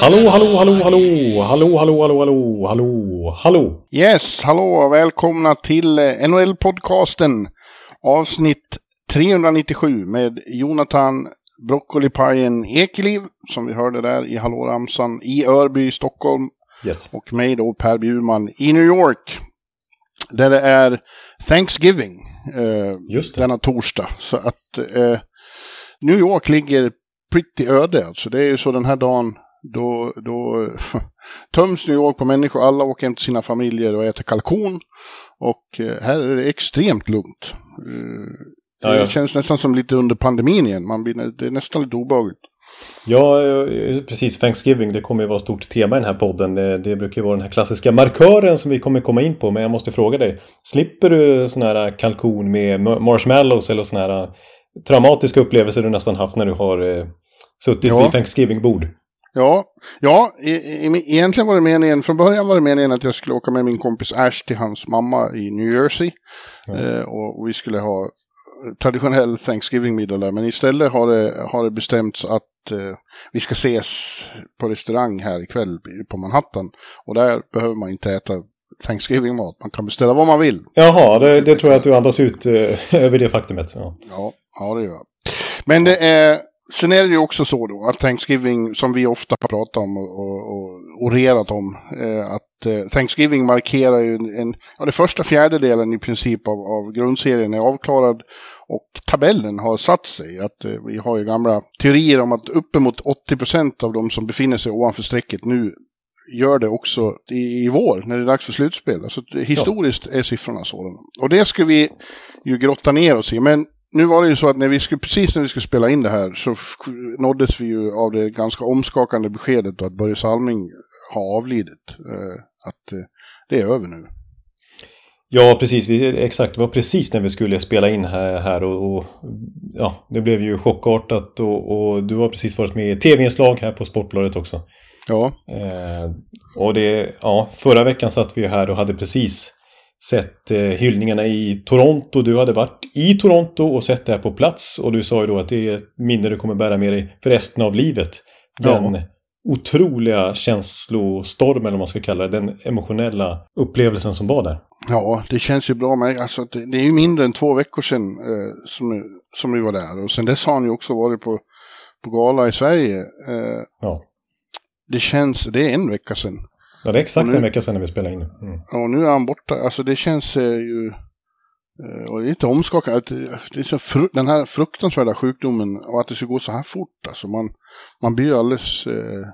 Hallå, hallå, hallå, hallå, hallå, hallå, hallå, hallå, hallå, hallå. Yes, hallå och välkomna till eh, NHL-podcasten. Avsnitt 397 med Jonathan Broccolipajen Ekeliv, som vi hörde där i Hallå-ramsan, i Örby, Stockholm. Yes. Och mig då, Per Bjurman, i New York. Där det är Thanksgiving eh, Just det. denna torsdag. Så att eh, New York ligger pretty öde. Alltså det är ju så den här dagen då, då töms New York på människor. Alla åker hem till sina familjer och äter kalkon. Och eh, här är det extremt lugnt. Eh, det ja. känns nästan som lite under pandemin igen. Man blir, det är nästan lite obehagligt. Ja, eh, precis. Thanksgiving, det kommer ju vara ett stort tema i den här podden. Det, det brukar ju vara den här klassiska markören som vi kommer komma in på. Men jag måste fråga dig. Slipper du sån här kalkon med ma- marshmallows eller sån här traumatiska upplevelser du nästan haft när du har eh, suttit Ja. vid Thanksgiving-bord? Ja, ja e e egentligen var det meningen, från början var det meningen att jag skulle åka med min kompis Ash till hans mamma i New Jersey. Ja. Eh, och, och vi skulle ha traditionell Thanksgiving-middag där. Men istället har det, har det bestämts att eh, vi ska ses på restaurang här ikväll på Manhattan. Och där behöver man inte äta Thanksgiving-mat. Man kan beställa vad man vill. Jaha, det, det tror jag att du andas ut eh, över det faktumet. Ja. Ja, ja det gör jag. Men det är, sen är det ju också så då att Thanksgiving, som vi ofta pratar om och, och, orerat om, eh, att eh, Thanksgiving markerar ju en, ja, det första fjärdedelen i princip av, av grundserien är avklarad och tabellen har satt sig. Att eh, vi har ju gamla teorier om att uppemot 80% av de som befinner sig ovanför strecket nu gör det också i, i vår, när det är dags för slutspel. Alltså, historiskt är siffrorna sådana. Och det ska vi ju grotta ner oss i. Men nu var det ju så att när vi skulle, precis när vi skulle spela in det här så nåddes vi ju av det ganska omskakande beskedet att Börje Salming har avlidit. Eh, att eh, det är över nu. Ja, precis. Vi, exakt, det var precis när vi skulle spela in här, här och, och ja, det blev ju chockartat och, och du har precis varit med i tv-inslag här på Sportbladet också. Ja, Eh, och det, ja, förra veckan satt vi här och hade precis sett eh, hyllningarna i Toronto. Du hade varit i Toronto och sett det här på plats och du sa ju då att det är ett minne du kommer bära med dig för resten av livet. Den Ja. otroliga känslostormen, vad man ska kalla det, den emotionella upplevelsen som var där. ja det känns ju bra. Men alltså, det, det är ju mindre än två veckor sedan eh, som, som vi var där. Och sen dess har han ju också varit på, på gala i Sverige. Eh, Ja. det känns, det är en vecka sedan. Ja, det är exakt nu- en vecka sedan när vi spelade in. Mm. Och nu är han borta. Alltså det känns eh, ju... eh, Och det är inte omskakande. att Det det är så fru- den här fruktansvärda sjukdomen och att det ska gå så här fort. Alltså man, man blir alldeles... Eh,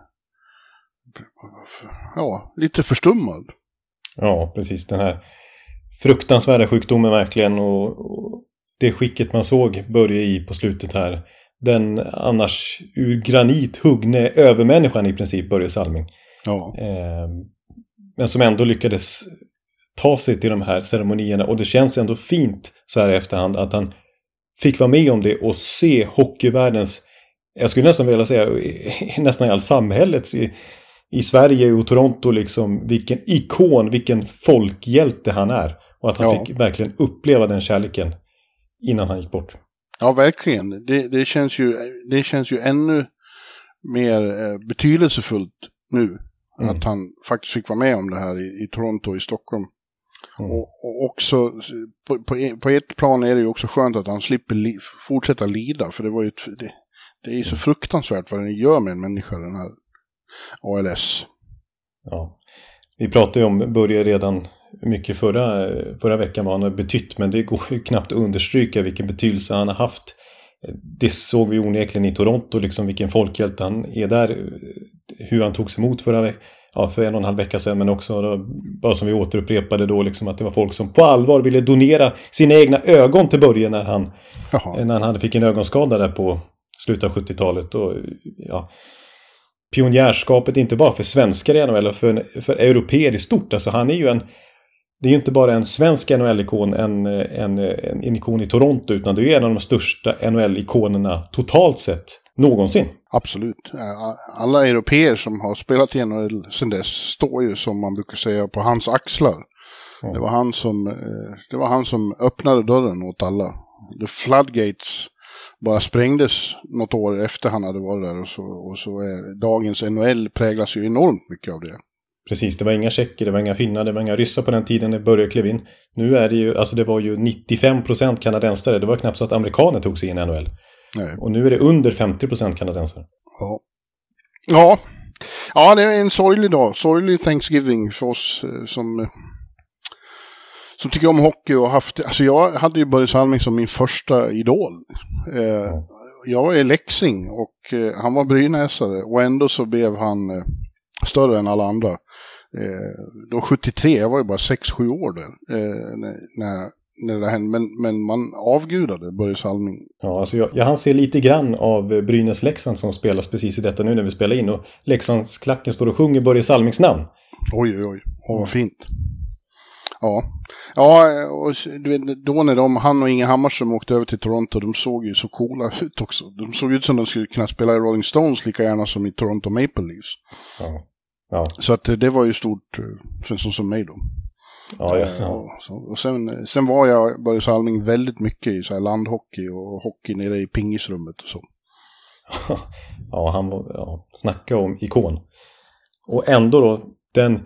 ja, lite förstummad. Ja, precis. Den här fruktansvärda sjukdomen verkligen och, och det skicket man såg Börje i på slutet här. Den annars ur granit huggne övermänniskan i princip, Börje Salming. Ja, Eh, men som ändå lyckades ta sig till de här ceremonierna och det känns ändå fint så här i efterhand att han fick vara med om det och se hockeyvärldens, jag skulle nästan vilja säga nästan i all samhällets i, i Sverige och Toronto liksom vilken ikon, vilken folkhjälte han är. Och att han Ja. fick verkligen uppleva den kärleken innan han gick bort. ja verkligen. Det, det, känns ju, det känns ju ännu mer eh, betydelsefullt nu. Mm. Att han faktiskt fick vara med om det här i, i Toronto och i Stockholm. Mm. Och, och också på, på, på ett plan är det ju också skönt att han slipper li, fortsätta lida. För det var ju ett, det, det är ju så fruktansvärt vad den gör med en människa den här ALS. Ja. Vi pratade ju om Börje redan mycket förra, förra veckan vad han har betytt men det går ju knappt att understryka vilken betydelse han har haft. Det såg vi onekligen i Toronto, liksom vilken folkhjälte han är där. Hur han togs emot förra ja, för en och en halv vecka sedan men också då, bara som vi återupprepade då liksom att det var folk som på allvar ville donera sina egna ögon till Börje när han, Jaha. när han fick en ögonskada där på slutet av 70-talet. Och, ja, pionjärskapet inte bara för svenskar i NHL, för, för europeer i stort. Alltså han är ju en... Det är ju inte bara en svensk NHL-ikon, en, en, en ikon i Toronto, utan det är en av de största NHL-ikonerna totalt sett någonsin. Absolut. Alla europeer som har spelat i NHL sedan dess står ju som man brukar säga på hans axlar. Mm. Det, var han som, eh, det var han som öppnade dörren åt alla. The floodgates bara sprängdes något år efter han hade varit där. Och så, och så är dagens NHL präglas ju enormt mycket av det. Precis, det var inga tjecker, det var inga finnar, det var inga ryssar på den tiden när Börje klev in. Nu är det ju, alltså det var ju 95% kanadensare, det var knappt så att amerikaner tog sig in i NHL. Nej. Och nu är det under 50% kanadensare. Ja. Ja. Ja, det är en sorglig dag. Sorglig Thanksgiving för oss eh, som, eh, som tycker om hockey och haft... Alltså jag hade ju Börje Salming som min första idol. Eh, jag i Leksing och han var brynäsare och ändå så blev han större än alla andra. Eh, då 73, jag var ju bara 6-7 år där när, när det hände. Men, men man avgudade Börje Salming. Ja, alltså jag, jag hann se lite grann av Brynäs-Leksand som spelas precis i detta nu när vi spelar in. Och Leksandsklacken står och sjunger Börje Salmings namn. Oj, oj, oj. Åh, vad fint. Ja, ja och du vet, då när de, han och Inge Hammarström åkte över till Toronto, de såg ju så coola ut också. De såg ut som de skulle kunna spela i Rolling Stones lika gärna som i Toronto Maple Leafs. Ja. Ja. Så att det var ju stort eh, för en sån som mig då. Ja, ja, ja. Och, och sen, sen var jag, Börje Salming, väldigt mycket i så här landhockey och hockey nere i pingisrummet och så. ja, han var, ja, snacka om ikon. Och ändå då, den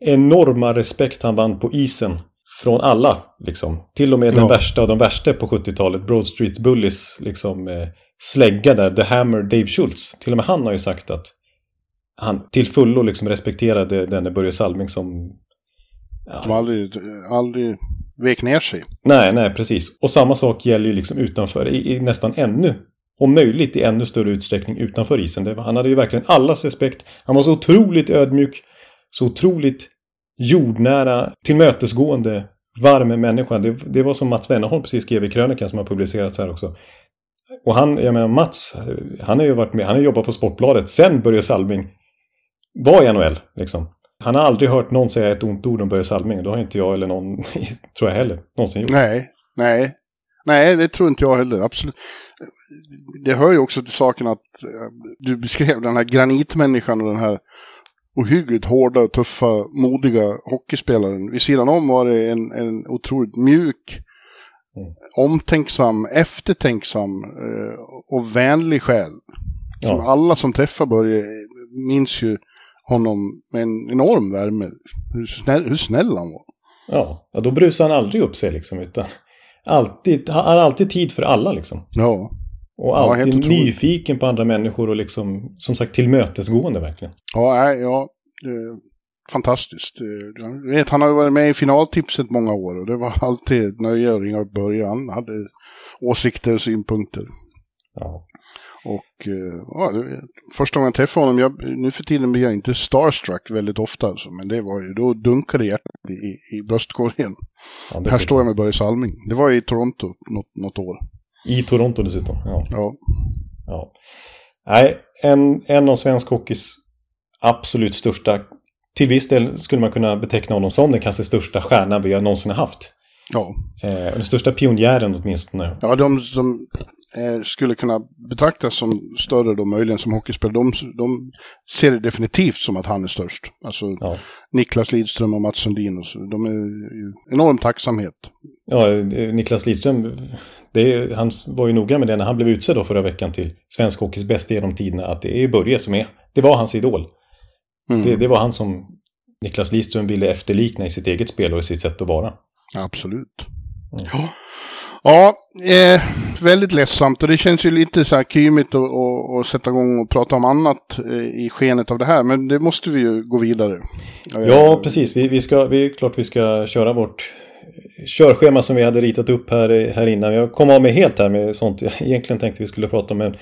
enorma respekt han vann på isen från alla. Liksom. Till och med den värsta av de värsta på 70-talet, Broad Street Bullies liksom, eh, slägga där, The Hammer Dave Schultz. Till och med han har ju sagt att han till fullo liksom respekterade denne Börje Salming som... Ja. Som aldrig, aldrig vek ner sig. Nej, nej, precis. Och samma sak gäller ju liksom utanför, i, i nästan ännu om möjligt i ännu större utsträckning utanför isen. Var, han hade ju verkligen allas respekt. Han var så otroligt ödmjuk så otroligt jordnära, tillmötesgående, varm människa. Det, det var som Mats Wennerholm precis skrev i krönikan som har publicerats här också. Och han, jag menar Mats, han har ju varit med, han har jobbat på Sportbladet sen Börje Salming var i NHL. Liksom. Han har aldrig hört någon säga ett ont ord om Börje Salming. Det har inte jag eller någon, tror jag heller, någonsin gjort. Nej, nej. Nej, det tror inte jag heller. Absolut. Det hör ju också till saken att eh, du beskrev den här granitmänniskan och den här ohyggligt hårda, tuffa, modiga hockeyspelaren. Vid sidan om var det en, en otroligt mjuk, mm. omtänksam, eftertänksam eh, och vänlig själ. Som ja. alla som träffar Börje minns ju honom med en enorm värme. Hur snäll, hur snäll han var. Ja, ja då brusar han aldrig upp sig liksom. Utan alltid, han har alltid tid för alla liksom. Ja. Och alltid ja, nyfiken på andra människor och liksom, som sagt, tillmötesgående verkligen. Ja, ja fantastiskt. Jag vet, han har varit med i finaltipset många år och det var alltid ett nöje att ringa upp början. Han hade åsikter och synpunkter. Ja. Och eh, ja, första gången jag träffade honom, jag, nu för tiden blir jag inte starstruck väldigt ofta, alltså, men det var ju, då dunkade hjärtat i, i bröstkorgen. Ja, Här står jag med Börje Salming. Det var i Toronto något, något år. I Toronto dessutom. Ja. ja. ja. Nej, en, en av svensk hockeys absolut största, till viss del skulle man kunna beteckna honom som den kanske största stjärna vi har någonsin haft. Ja. Eh, den största pionjären åtminstone. Ja, de som eh, skulle kunna betraktas som större då möjligen som hockeyspelare, de, de ser det definitivt som att han är störst. Alltså ja. Niklas Lidström och Mats Sundin, och så, de är ju enorm tacksamhet. Ja, Niklas Lidström, det, han var ju noga med det när han blev utsedd då förra veckan till svensk hockeys bästa genom tiderna, att det är Börje som är, det var hans idol. Mm. Det, det, var han som Niklas Lidström ville efterlikna i sitt eget spel och i sitt sätt att vara. Absolut. Mm. Ja, ja eh, väldigt ledsamt och det känns ju lite så här kymigt att, sätta igång och prata om annat eh, i skenet av det här. Men det måste vi ju gå vidare. Eh, ja, precis. Vi, vi ska, vi, klart vi ska köra vårt körschema som vi hade ritat upp här, här innan. Jag kom av mig helt här med sånt jag egentligen tänkte vi skulle prata om. Men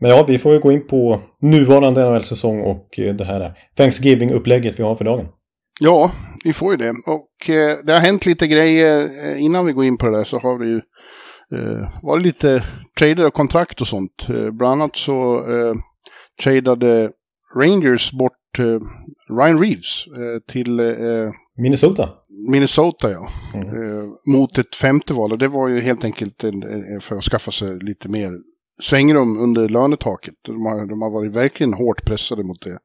men ja, vi får ju gå in på nuvarande NHL-säsong och eh, det här Thanksgiving-upplägget vi har för dagen. Ja, vi får ju det. Och eh, det har hänt lite grejer. Eh, innan vi går in på det där så har det ju eh, var det lite trader och kontrakt och sånt. Eh, bland annat så eh, tradade Rangers bort eh, Ryan Reeves eh, till Minnesota. Minnesota, ja. Mm. Mot ett femte val. Och det var ju helt enkelt en, en, för att skaffa sig lite mer svängrum under lönetaket. De har, de har varit verkligen hårt pressade mot det.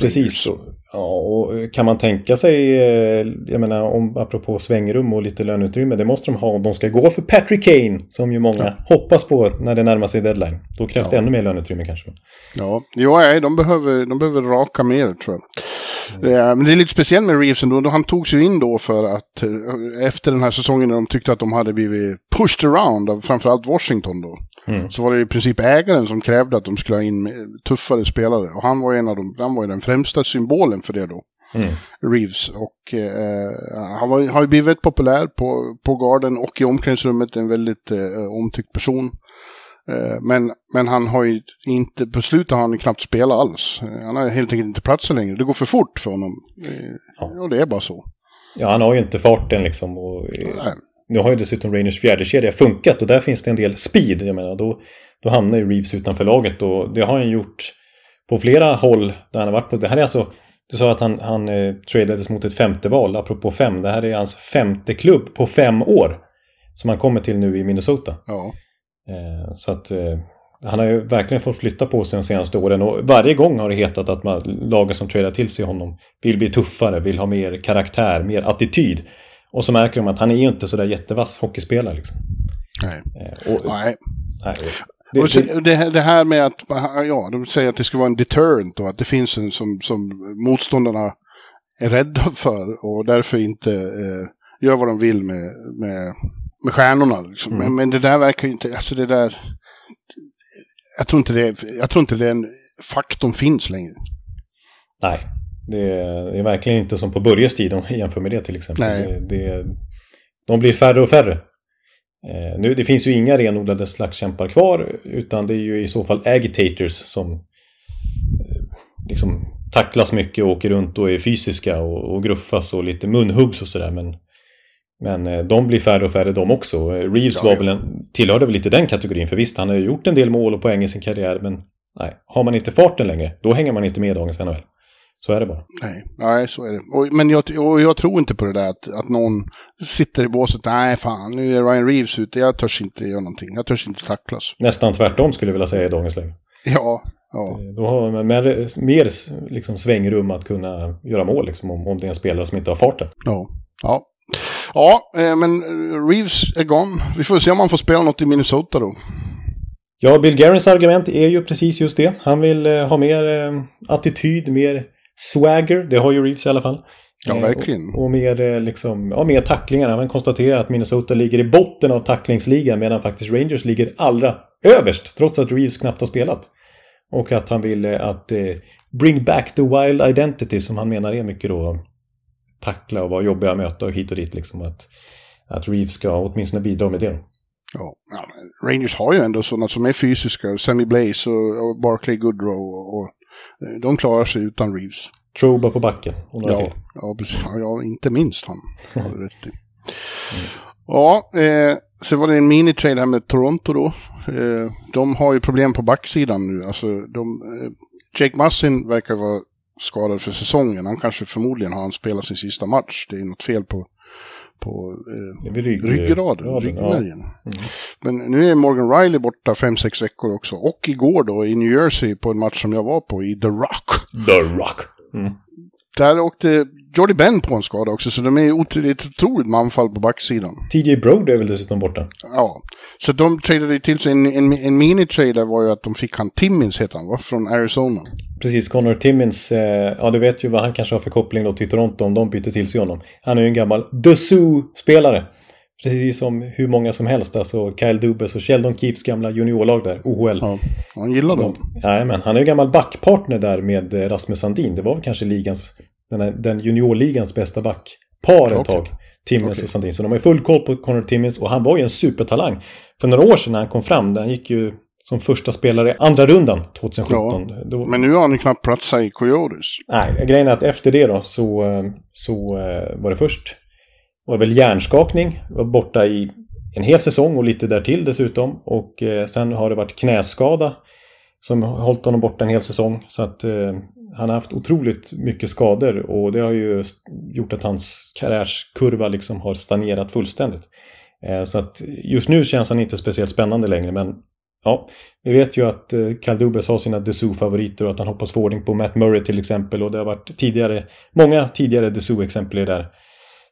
Precis. Och, ja, och kan man tänka sig, eh, jag menar om, apropå svängrum och lite löneutrymme, det måste de ha om de ska gå för Patrick Kane, som ju många hoppas på när det närmar sig deadline. Då krävs det Ja. ännu mer löneutrymme kanske. Ja, jo, de behöver, de behöver raka mer tror jag. Eh, Men det är lite speciellt med Reeves ändå. Han togs ju in då för att eh, efter den här säsongen när de tyckte att de hade blivit pushed around av framförallt Washington då. Mm. Så var det i princip ägaren som krävde att de skulle ha in med tuffare spelare. Och han var ju en av de, han var ju den främsta symbolen för det då. Mm. Reeves. Och eh, han var, har ju blivit populär på, på garden och i omklädningsrummet. En väldigt eh, omtyckt person. Eh, men, men han har ju inte, på slutet har han knappt spelat alls. Eh, Han har helt enkelt inte platser längre. Det går för fort för honom. Eh, Ja. Och det är bara så. Ja, han har ju inte farten liksom. Och, Nej. nu har ju dessutom Rangers fjärde kedja funkat och där finns det en del speed. Jag menar, då, då hamnar ju Reeves utanför laget och det har han gjort på flera håll där han har varit på. Det här är alltså, du sa att han, han eh, tradades mot ett femte val, apropå fem. Det här är hans femte klubb på fem år som han kommer till nu i Minnesota. Ja. Eh, så att eh, han har ju verkligen fått flytta på sig de senaste åren och varje gång har det hetat att man, lagen som tradar till sig honom vill bli tuffare, vill ha mer karaktär, mer attityd. Och så märker de att han är ju inte sådär jättevass hockeyspelare liksom. Nej. Eh, och, Nej. nej, det, och så, det, det här med att, ja, de säger att det ska vara en deterrent och att det finns en som, som motståndarna är rädda för och därför inte eh, gör vad de vill med, med, med stjärnorna. Liksom. Mm. Men, men det där verkar ju inte, alltså det där, jag tror inte det, jag tror inte den faktorn finns längre. nej, det, är- det är verkligen inte som på Börjes tid om vi jämför med det till exempel. Nej. Det, det, de blir färre och färre. Eh, nu, det finns ju inga renodlade slagskämpar kvar utan det är ju i så fall agitators som eh, liksom tacklas mycket och åker runt och är fysiska och, och gruffas och lite munhuggs och sådär. Men, men eh, de blir färre och färre de också. Eh, Reeves Ja, var väl en, tillhörde väl lite den kategorin för visst han har ju gjort en del mål och poäng i sin karriär men nej, har man inte farten längre då hänger man inte med i dagens NHL. Så är det bara. Nej, nej så är det. Och, men jag, jag tror inte på det där att, att någon sitter i båset. Nej, fan, nu är Ryan Reeves ute. Jag törs inte göra någonting. Jag törs inte tacklas. Nästan tvärtom skulle jag vilja säga i dagens läge. Ja, ja. Eh, Då har man mer, mer liksom svängrum att kunna göra mål liksom, om, om det är en spelare som inte har farten. Ja, ja. Ja, eh, men eh, Reeves är gone. Vi får se om han får spela något i Minnesota då. Ja, Bill Garins argument är ju precis just det. Han vill eh, ha mer attityd, mer swagger. Det har ju Reeves i alla fall. Ja, verkligen. Och, och mer, liksom, ja, mer tacklingar. Han konstaterar att Minnesota ligger i botten av tacklingsligan medan faktiskt Rangers ligger allra överst, trots att Reeves knappt har spelat. Och att han vill att eh, bring back the wild identity som han menar är mycket då tackla och vara jobbiga att möta och hit och dit liksom. Att, att Reeves ska åtminstone bidra med det. Ja, Rangers har ju ändå sådana som är fysiska. Sammy Blaze och, Barclay Goodrow. Och, och eh, de klarar sig utan Reeves. Trouba på backen och några Ja, till. ja, ja, inte minst han. Har du rätt i. Ja, eh, så var det en mini-trade här med Toronto då. Eh, de har ju problem på backsidan nu. Alltså, de, eh, Jake Massin verkar vara skadad för säsongen. Han kanske förmodligen har han spelat sin sista match. Det är något fel på, på eh, rygg, ryggraden, ja, den- ryggmärgen. Mm. Men nu är Morgan Riley borta 5-6 veckor också. Och igår då i New Jersey på en match som jag var på i The Rock. The Rock. Mm. Där åkte Jordy Ben på en skada också, så de är otroligt, otroligt manfall på backsidan. TJ Brode är väl dessutom borta. Ja, så de tradade till sig en, en, en mini-trade var ju att de fick han Timmins heter han va? Från Arizona. Precis, Connor Timmins, eh, ja du vet ju vad han kanske har för koppling då till Toronto om de byter till sig honom. Han är ju en gammal Dessous-spelare. Precis som hur många som helst, alltså Kyle Dubas och Sheldon Keefes gamla juniorlag där, OHL. Ja, han gillar dem. Jajamän, han är ju gammal backpartner där med eh, Rasmus Sandin. Det var väl kanske ligans, den, här, den juniorligans bästa backpar ett Okej. tag. Timmins Okej. och Sandin. Så de har full koll på Connor Timmins och han var ju en supertalang. För några år sedan när han kom fram, han gick ju som första spelare i andra rundan 2017. Då, Men nu har han ju knappt platsat i Coyotes. Nej, grejen är att efter det då så, så eh, var det först var det väl hjärnskakning. Var borta i en hel säsong och lite därtill dessutom. Och eh, sen har det varit knäskada som har hållit honom borta en hel säsong. Så att eh, han har haft otroligt mycket skador och det har ju gjort att hans karriärskurva liksom har stagnerat fullständigt. Eh, så att just nu känns han inte speciellt spännande längre men ja, vi vet ju att eh, Kyle Dubas har sina Dessous-favoriter och att han hoppas få ordning på Matt Murray till exempel och det har varit tidigare, många tidigare Dessous-exempel där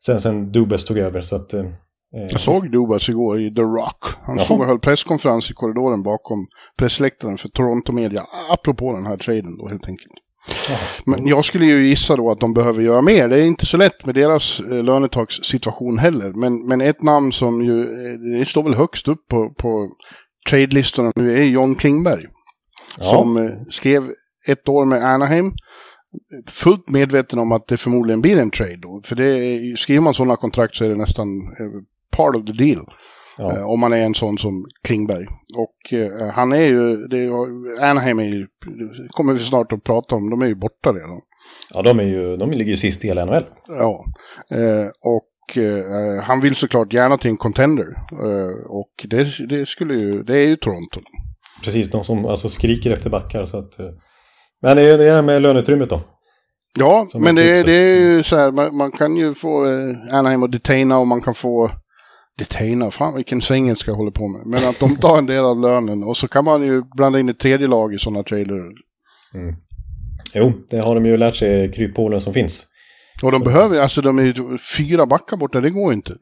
sen, sen Dubas tog över så att eh, jag såg Dubas igår i The Rock. Han Jaha. stod och höll presskonferens i korridoren bakom pressläktaren för Toronto Media. Apropå den här traden då helt enkelt. Men jag skulle ju gissa då att de behöver göra mer. Det är inte så lätt med deras eh, lönetagssituation heller. Men, men ett namn som ju, eh, det står väl högst upp på, på trade-listorna nu är John Klingberg. Ja. Som eh, skrev ett år med Anaheim. Fullt medveten om att det förmodligen blir en trade då. För det, skriver man sådana kontrakt så är det nästan part of the deal. Ja. Eh, om man är en sån som Klingberg. Och eh, han är ju, det, Anaheim är ju, kommer vi snart att prata om, de är ju borta redan. Ja, de, är ju, de ligger ju sist i hela NHL. Ja, eh, och han vill såklart gärna till en contender. Och det, det, skulle ju, det är ju Toronto. Precis, de som alltså skriker efter backar. Så att, men det är det här med löneutrymmet då. Ja, men det, det, är ju så här, man, man kan ju få Anaheim att detaina och man kan få detainer, fan vilken svengelska jag håller på med. Men att de tar en del av lönen och så kan man ju blanda in ett tredje lag i sådana trailer. Mm. Jo, det har de ju lärt sig kryphålen som finns. Och de så. behöver, alltså de är ju fyra backar borta, det går inte.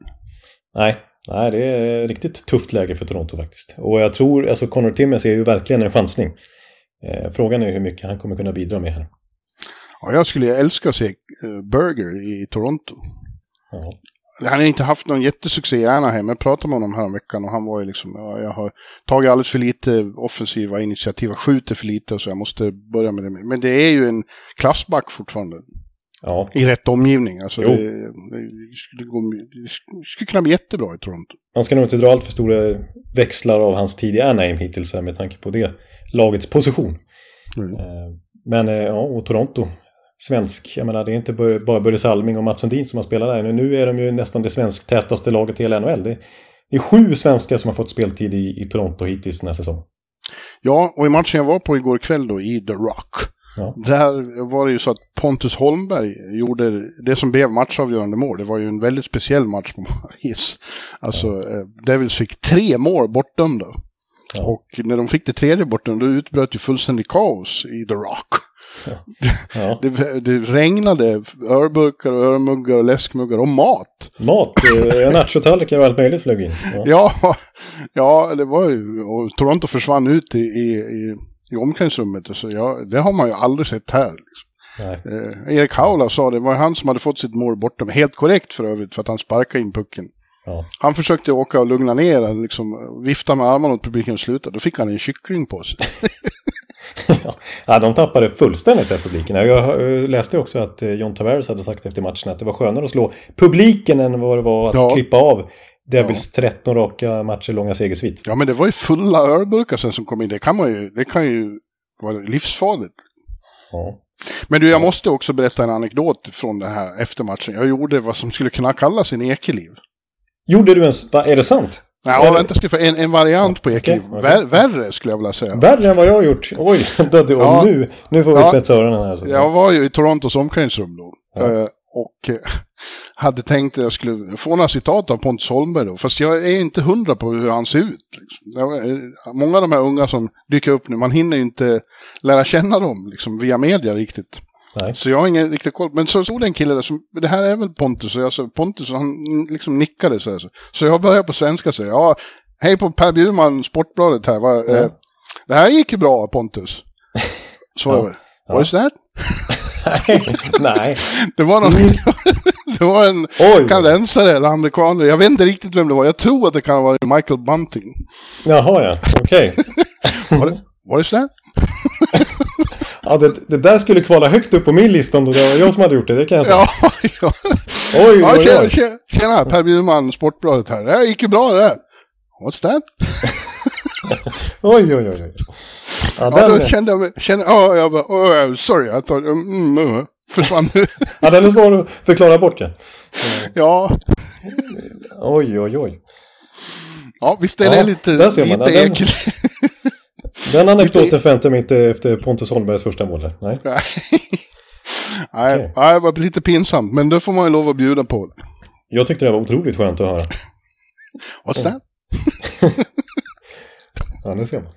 Nej, nej det är riktigt tufft läge för Toronto faktiskt. Och jag tror, alltså Connor Timmins är ju verkligen en chansning. Eh, frågan är hur mycket han kommer kunna bidra med här. Ja, jag skulle älska att se uh, Burger i Toronto. Ja. Han har inte haft någon jättesuccé i Anaheim. Jag pratade med honom här om veckan och han var ju liksom, ja, jag har tagit alldeles för lite offensiva initiativ, jag skjuter för lite så jag måste börja med det. Men det är ju en klassback fortfarande. Ja. I rätt omgivning. Alltså det, det, skulle gå, det skulle kunna bli jättebra i Toronto. Man ska nog inte dra allt för stora växlar av hans tid i Anaheim hittills med tanke på det lagets position. Mm. Eh, men eh, ja, och Toronto svensk. Jag menar, det är inte bara Börje Salming och Mats Sundin som har spelat där. Nu är de ju nästan det svensk-tätaste laget i hela NHL. Det är sju svenskar som har fått speltid i, i Toronto hittills den här säsongen. Ja, och i matchen jag var på igår kväll då i The Rock. Ja. Där var det ju så att Pontus Holmberg gjorde det som blev matchavgörande mål. Det var ju en väldigt speciell match på is. Alltså, ja. Eh, Devils fick tre mål bortdömda. Ja. Och när de fick det tredje bortdömda, då utbröt ju fullständig kaos i The Rock. Ja. Det, det, regnade örburkar och örmuggar och läskmuggar och mat. Mat? Eh, nachotallrikar och allt möjligt flög in. Ja. ja, ja, det var ju... Och Toronto försvann ut i, i, i, i omklädningsrummet. Så ja, det har man ju aldrig sett här. Liksom. Eh, Erik Haula sa det var han som hade fått sitt mål borta. Helt korrekt för övrigt för att han sparkade in pucken. Ja. Han försökte åka och lugna ner liksom vifta med armarna åt publiken och sluta. Då fick han en kyckling på sig. ja, de tappade fullständigt den publiken. Jag läste också att eh, John Tavares hade sagt efter matchen att det var skönare att slå publiken än vad det var att ja. klippa av Devils ja. 13 raka matcher långa segersvit. Ja, men det var ju fulla ölburkar sen som kom in. Det kan, man ju, det kan ju vara livsfarligt. Ja. Men du, jag måste också berätta en anekdot från det här efter matchen. Jag gjorde vad som skulle kunna kallas en ekeliv. Gjorde du en... Är det sant? Ja, vänta, ska en, en variant på ekliv. Okay, okay. värre skulle jag vilja säga. Värre än vad jag har gjort? Oj, då, då, ja. nu, nu får vi ja, spetsa öronen här. Så. Jag var ju i Torontos omklädningsrum då. Ja. Eh, och eh, hade tänkt att jag skulle få några citat av Pontus Holmberg då. Fast jag är inte hundra på hur han ser ut. Liksom. Eh, många av de här unga som dyker upp nu, man hinner ju inte lära känna dem liksom, via media riktigt. Nej. Så jag har ingen riktig koll. Men så stod det en kille där som, det här är väl Pontus? Och jag sa Pontus och han liksom nickade så här. Så jag började på svenska och säga, ja, hej på Per Bjurman, Sportbladet här. Va? Ja. Eh, det här gick ju bra Pontus. Så ja. var ja. What is that? Nej. det var någon, det var en Oj. kanadensare eller amerikan. Jag vet inte riktigt vem det var. Jag tror att det kan varit Michael Bunting. Jaha ja, okej. Okay. what, what is that? Ja, det, det, där skulle kvala högt upp på min lista om det var jag som hade gjort det, det kan jag säga. Ja, ja. Oj, ja, tjena. Tjena, tjena, Per Bjurman, Sportbladet här. Det gick ju bra det där. What's that? oj, oj, oj. Ja, ja då kände jag mig, kände, oh, jag bara, oh, sorry, jag tar, mm, mm, försvann. ja, den är svår att förklara bort ja. ja. oj, oj, oj. Ja, visst är det Ja, lite, lite Den- ekel. Den anekdoten förväntar jag mig inte efter Pontus Holmbergs första mål. Nej. Nej, nej, det var lite pinsamt, men då får man ju lov att bjuda på det. Jag tyckte det var otroligt skönt att höra. What's that? Ja, det ser man.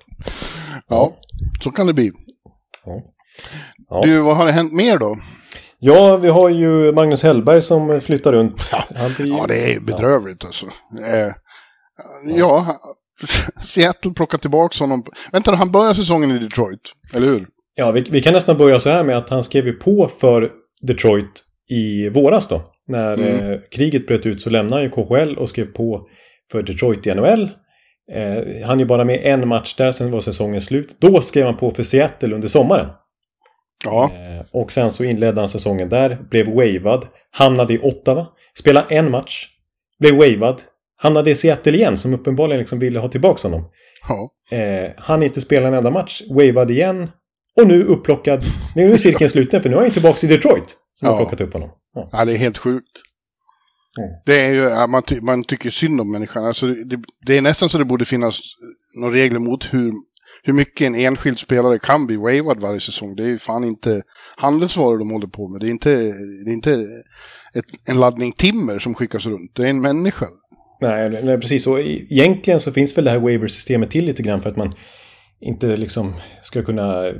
Ja, så kan det bli. Ja. Ja. Du, vad har det hänt mer då? ja, vi har ju Magnus Hellberg som flyttar runt. Han blir Ja, det är bedrövligt alltså. Eh, ja, Seattle plockar tillbaka honom. Vänta, han börjar säsongen i Detroit, eller hur? Ja, vi, vi kan nästan börja så här med att han skrev ju på för Detroit i våras då. När Mm. eh, kriget bröt ut så lämnade han ju KHL och skrev på för Detroit i NHL. Eh, han är ju bara med en match där, sen var säsongen slut. Då skrev han på för Seattle under sommaren. Ja, Eh, och sen så inledde han säsongen där, blev wavad, hamnade i Ottawa, spelade en match, blev wavad, hamnade i Seattle igen som uppenbarligen liksom ville ha tillbaka honom. ja. Eh, han inte spela en enda match, wavad igen och nu upplockad. Nu är cirkeln sluten för nu är han tillbaka i Detroit. Som har Ja. plockat upp honom. Ja. ja det är helt sjukt. Mm. Det är ju, man, ty man tycker synd om människan. Alltså, det, det är nästan så det borde finnas några regler mot hur, hur mycket en enskild spelare kan bli wavad varje säsong. Det är ju fan inte handelsvaror de håller på med. Det är inte, det är inte ett, en laddning timmer som skickas runt. Det är en människa. Nej, nej, precis. Och egentligen så finns väl det här waiver-systemet till lite grann för att man inte liksom ska kunna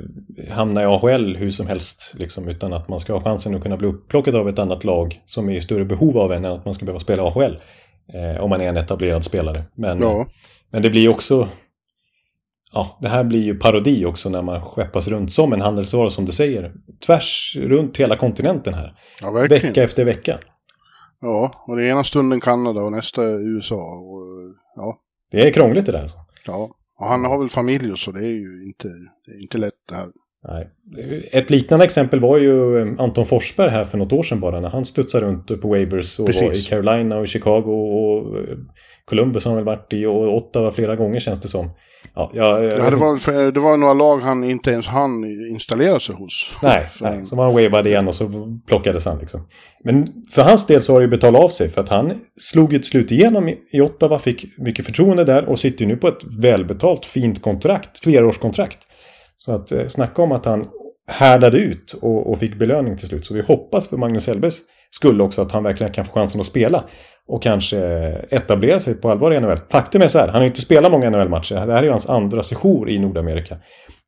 hamna i AHL hur som helst. Liksom, utan att man ska ha chansen att kunna bli upplockad av ett annat lag som är i större behov av en än att man ska behöva spela AHL. Eh, om man är en etablerad spelare. Men, Ja, men det blir också... Ja, det här blir ju parodi också när man skeppas runt som en handelsvara som du säger. Tvärs runt hela kontinenten här. ja. Vecka efter vecka. Ja, och det ena stunden Kanada och nästa USA. Och, ja, Det är krångligt det där. Alltså. ja. Och han har väl familj så. Det är ju inte, det är inte lätt det här. Nej. Ett liknande exempel var ju eh, Anton Forsberg här för något år sedan bara när han studsade runt på Wavers och Precis. var i Carolina och Chicago och eh, Columbus har han väl varit i och Ottawa flera gånger känns det som. Ja, jag, Ja, det, var, för, det var några lag han inte ens hann installera sig hos. Nej, Så- nej, så var han wavad igen och så plockades han liksom. Men för hans del så har det ju betalat av sig för att han slog ett slut igenom i i Ottawa, fick mycket förtroende där och sitter ju nu på ett välbetalt fint kontrakt, flerårskontrakt. Så att eh, snacka om att han härdade ut och, och fick belöning till slut. Så vi hoppas för Magnus Hellbergs skull också att han verkligen kan få chansen att spela och kanske etablera sig på allvar i NHL. Faktum är så här, han har ju inte spelat många NHL-matcher. Det här är ju hans andra sejour i Nordamerika.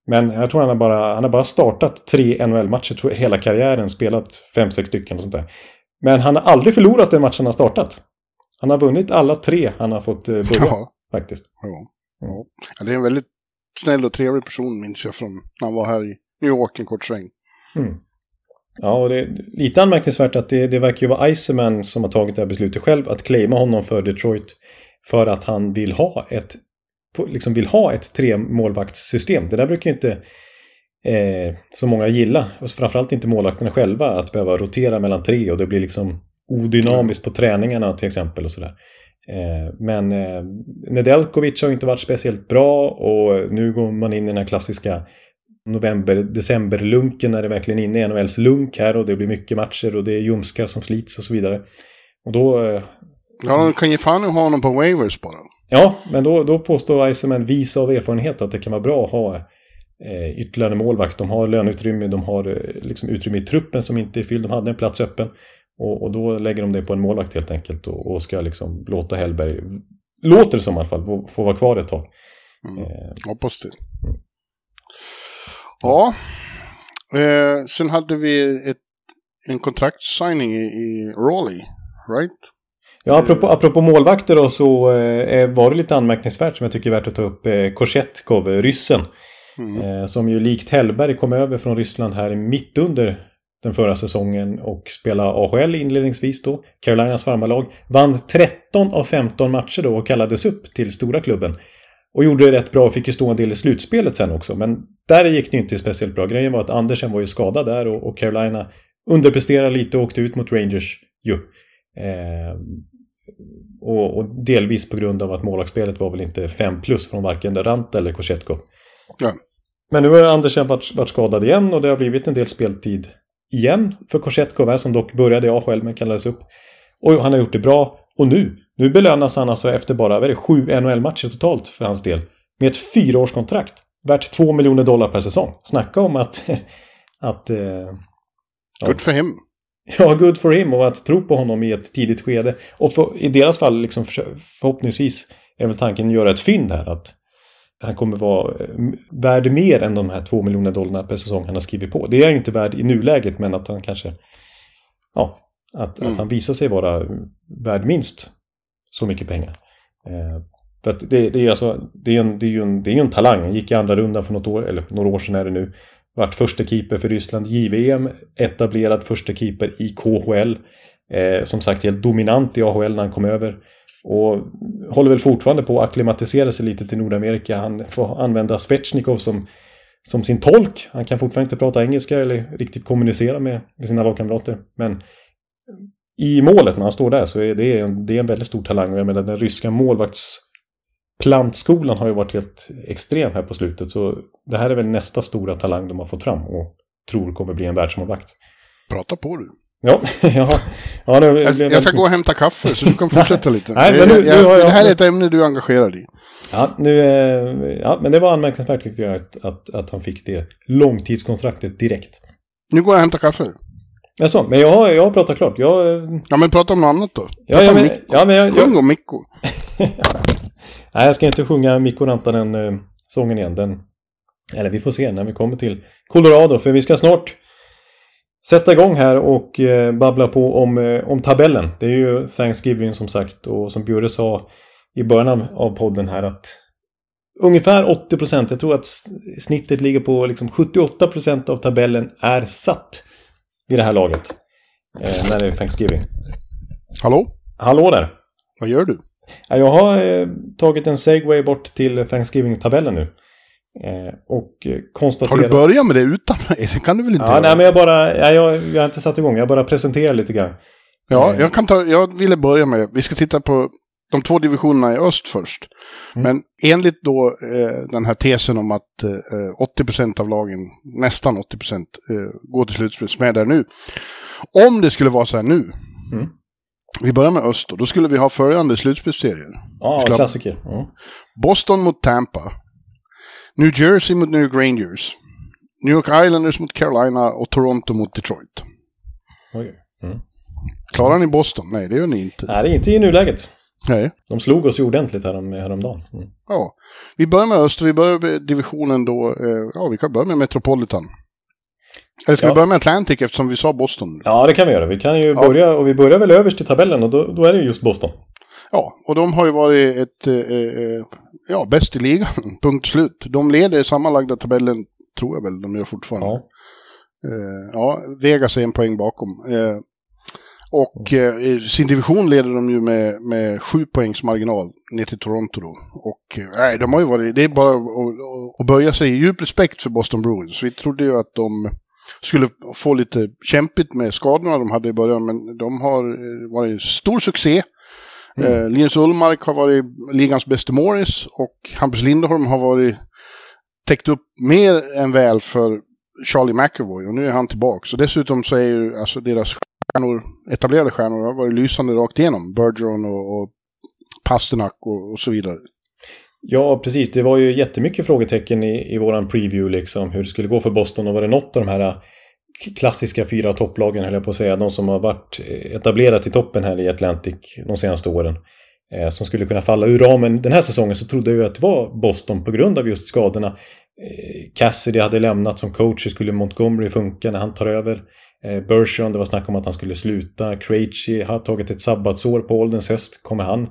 Men jag tror han har bara, han har bara startat tre NHL-matcher hela karriären, spelat fem, sex stycken och sånt där. Men han har aldrig förlorat den matchen han har startat. Han har vunnit alla tre han har fått eh, börja, Ja, faktiskt. ja. ja, det är en väldigt snäll och trevlig person minns jag från när han var här i New York en kort sväng. Mm. Ja, och det är lite anmärkningsvärt att det, det verkar ju vara Iceman som har tagit det här beslutet själv att claima honom för Detroit för att han vill ha ett liksom vill ha ett tremålvaktssystem. Det där brukar ju inte eh, så många gilla. Och framförallt inte målvakterna själva att behöva rotera mellan tre och det blir liksom odynamiskt på träningarna till exempel och sådär. Eh, men eh, Nedeljkovic har ju inte varit speciellt bra och nu går man in i den här klassiska november-december-lunken när det verkligen är inne i NHLs lunk här och det blir mycket matcher och det är ljumskar som slits och så vidare. Och då, eh, Ja, de kan ge fan ha honom på waivers bara. ja, men då, då påstår Iceman vis av erfarenhet att det kan vara bra att ha eh, ytterligare målvakt. De har löneutrymme, de har eh, liksom utrymme i truppen som inte är fylld, de hade en plats öppen. Och, och då lägger de det på en målvakt helt enkelt och, och ska liksom låta Hellberg, låter det som i alla fall, få, få vara kvar ett tag. Mm. Eh, Hoppas det. Ja. Eh, sen hade vi ett, en kontraktssigning i, i Raleigh, right? Ja, apropå, apropå målvakter då så eh, var det lite anmärkningsvärt som jag tycker är värt att ta upp eh, Korsetkov, ryssen. Mm. Eh, som ju likt Hellberg kom över från Ryssland här mitt under den förra säsongen och spelade AHL inledningsvis då. Carolinas farmarlag. Vann 13 av 15 matcher då och kallades upp till stora klubben. Och gjorde det rätt bra och fick ju stå en del i slutspelet sen också. Men där gick det inte speciellt bra. Grejen var att Andersen var ju skadad där och, och Carolina underpresterade lite och åkte ut mot Rangers ju. Eh, och, och delvis på grund av att målvaktsspelet var väl inte 5 plus från varken Ranta eller Korsetkov. Ja. Men nu har Andersen varit, varit skadad igen och det har blivit en del speltid igen för Korsetkov här som dock började i AHL men kallades upp. Och han har gjort det bra. Och nu, nu belönas han alltså efter bara vad är det, sju NHL-matcher totalt för hans del. Med ett fyraårskontrakt. Värt två miljoner dollar per säsong. Snacka om att... att eh, ja. Good for him. Ja, good for him och att tro på honom i ett tidigt skede. Och för, i deras fall liksom för, förhoppningsvis är väl tanken att göra ett fynd här. Att han kommer vara eh, värd mer än de här två miljoner dollarna per säsong han har skrivit på. Det är han ju inte värd i nuläget men att han kanske... Ja, att, mm. att han visar sig vara värd minst så mycket pengar. Eh, för att det, det, är alltså, det, är en, det, är ju en, det är en talang. Han gick i andra rundan för något år, eller några år sedan är det nu. Vart första keeper för Ryssland JVM. Etablerad första keeper i KHL. Eh, som sagt helt dominant i AHL när han kom över. Och håller väl fortfarande på att acklimatisera sig lite till Nordamerika. Han får använda Svechnikov som, som sin tolk. Han kan fortfarande inte prata engelska eller riktigt kommunicera med, med sina lagkamrater. Men i målet när han står där så är det en, det är en väldigt stor talang. Jag menar den ryska målvaktsplantskolan har ju varit helt extrem här på slutet. Så det här är väl nästa stora talang de har fått fram och tror kommer bli en världsmålvakt. Prata på du. Ja, ja, ja det, jag, jag ska gå och hämta kaffe så du kan fortsätta lite. Nej, men nu, nu jag, jag, det här är ett ämne du är engagerad i. Ja, nu, eh, ja men det var anmärkningsvärt tyckte jag att, att, att han fick det långtidskontraktet direkt. Nu går jag och hämtar kaffe. Jaså, men jag har, jag har pratat klart. Jag... Ja, men prata om något annat då. Ja, ja, men, ja, men jag... Sjung om Mikko. Nej, jag ska inte sjunga Mikko Rantanen uh, sången igen. Den... Eller vi får se när vi kommer till Colorado, för vi ska snart sätta igång här och uh, babbla på om, om tabellen. Det är ju Thanksgiving som sagt och som Bjure sa i början av podden här att ungefär 80 procent, jag tror att snittet ligger på liksom 78 procent av tabellen är satt vid det här laget. Eh, när det är Thanksgiving. Hallå? Hallå där. Vad gör du? Jag har eh, tagit en segway bort till Thanksgiving-tabellen nu. Eh, och konstaterar... Har du börjat med det utan mig? Det kan du väl inte ja, göra? Nej, men jag bara... Ja, jag, jag har inte satt igång. Jag bara presenterar lite grann. Ja, eh. jag kan ta... Jag ville börja med... Vi ska titta på de två divisionerna i öst först. Mm. Men enligt då eh, den här tesen om att eh, 80% av lagen, nästan 80% eh, går till slutspel som är där nu. Om det skulle vara så här nu. Mm. Vi börjar med öst då. Då skulle vi ha följande slutspelsserier. Ja, ah, klassiker. Mm. Boston mot Tampa. New Jersey mot New York Rangers. New York Islanders mot Carolina och Toronto mot Detroit. Okay. Mm. Klarar ni Boston? Nej, det gör ni inte. Nej, det är inte i nuläget. Nej. De slog oss ju ordentligt härom, häromdagen. Mm. Ja, vi börjar med öst och vi börjar med divisionen då. Eh, ja, vi kan börja med Metropolitan. Eller ska ja. vi börja med Atlantic eftersom vi sa Boston? Ja, det kan vi göra. Vi kan ju ja. börja, och vi börjar väl överst i tabellen och då, då är det just Boston. Ja, och de har ju varit ett, eh, eh ja, bäst i ligan, punkt slut. De leder sammanlagda tabellen, tror jag väl, de gör fortfarande. Ja, eh, ja Vegas är en poäng bakom. Eh, och eh, i sin division leder de ju med, med sju poängs marginal ner till Toronto då. Och eh, nej, de har ju varit, det är bara att, att böja sig i djup respekt för Boston Bruins. Vi trodde ju att de skulle få lite kämpigt med skadorna de hade i början, men de har eh, varit stor succé. Mm. Eh, Linus Ullmark har varit ligans bästa Morris och Hampus Lindholm har varit täckt upp mer än väl för Charlie McAvoy och nu är han tillbaka. Så dessutom så är ju alltså deras stjärnor, etablerade stjärnor har varit lysande rakt igenom. Bergeron och, och Pasternak och, och, så vidare. Ja, precis. Det var ju jättemycket frågetecken i, i våran preview liksom. Hur det skulle gå för Boston och var det något av de här eh, klassiska fyra topplagen, höll jag på att säga. De som har varit eh, etablerat i toppen här i Atlantic de senaste åren. Eh, som skulle kunna falla ur ramen den här säsongen så trodde jag att det var Boston på grund av just skadorna. Eh, Cassidy hade lämnat som coach, hur skulle Montgomery funka när han tar över? Bershon, Bergeron, det var snack om att han skulle sluta. Krejci har tagit ett sabbatsår på ålderns höst. Kommer han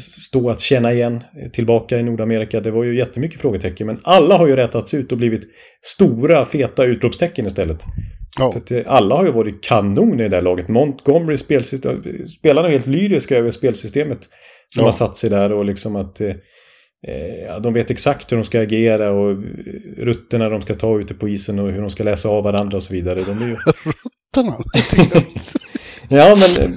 stå att känna igen tillbaka i Nordamerika? Det var ju jättemycket frågetecken. Men alla har ju rättats ut och blivit stora, feta utropstecken istället. Oh. Alla har ju varit kanon i det där laget. Montgomery spelsystem, spelarna är helt lyriska över spelsystemet som oh. har satt sig där och liksom att eh, eh, de vet exakt hur de ska agera och rutterna de ska ta ute på isen och hur de ska läsa av varandra och så vidare. De är ju... rutterna? ja, men...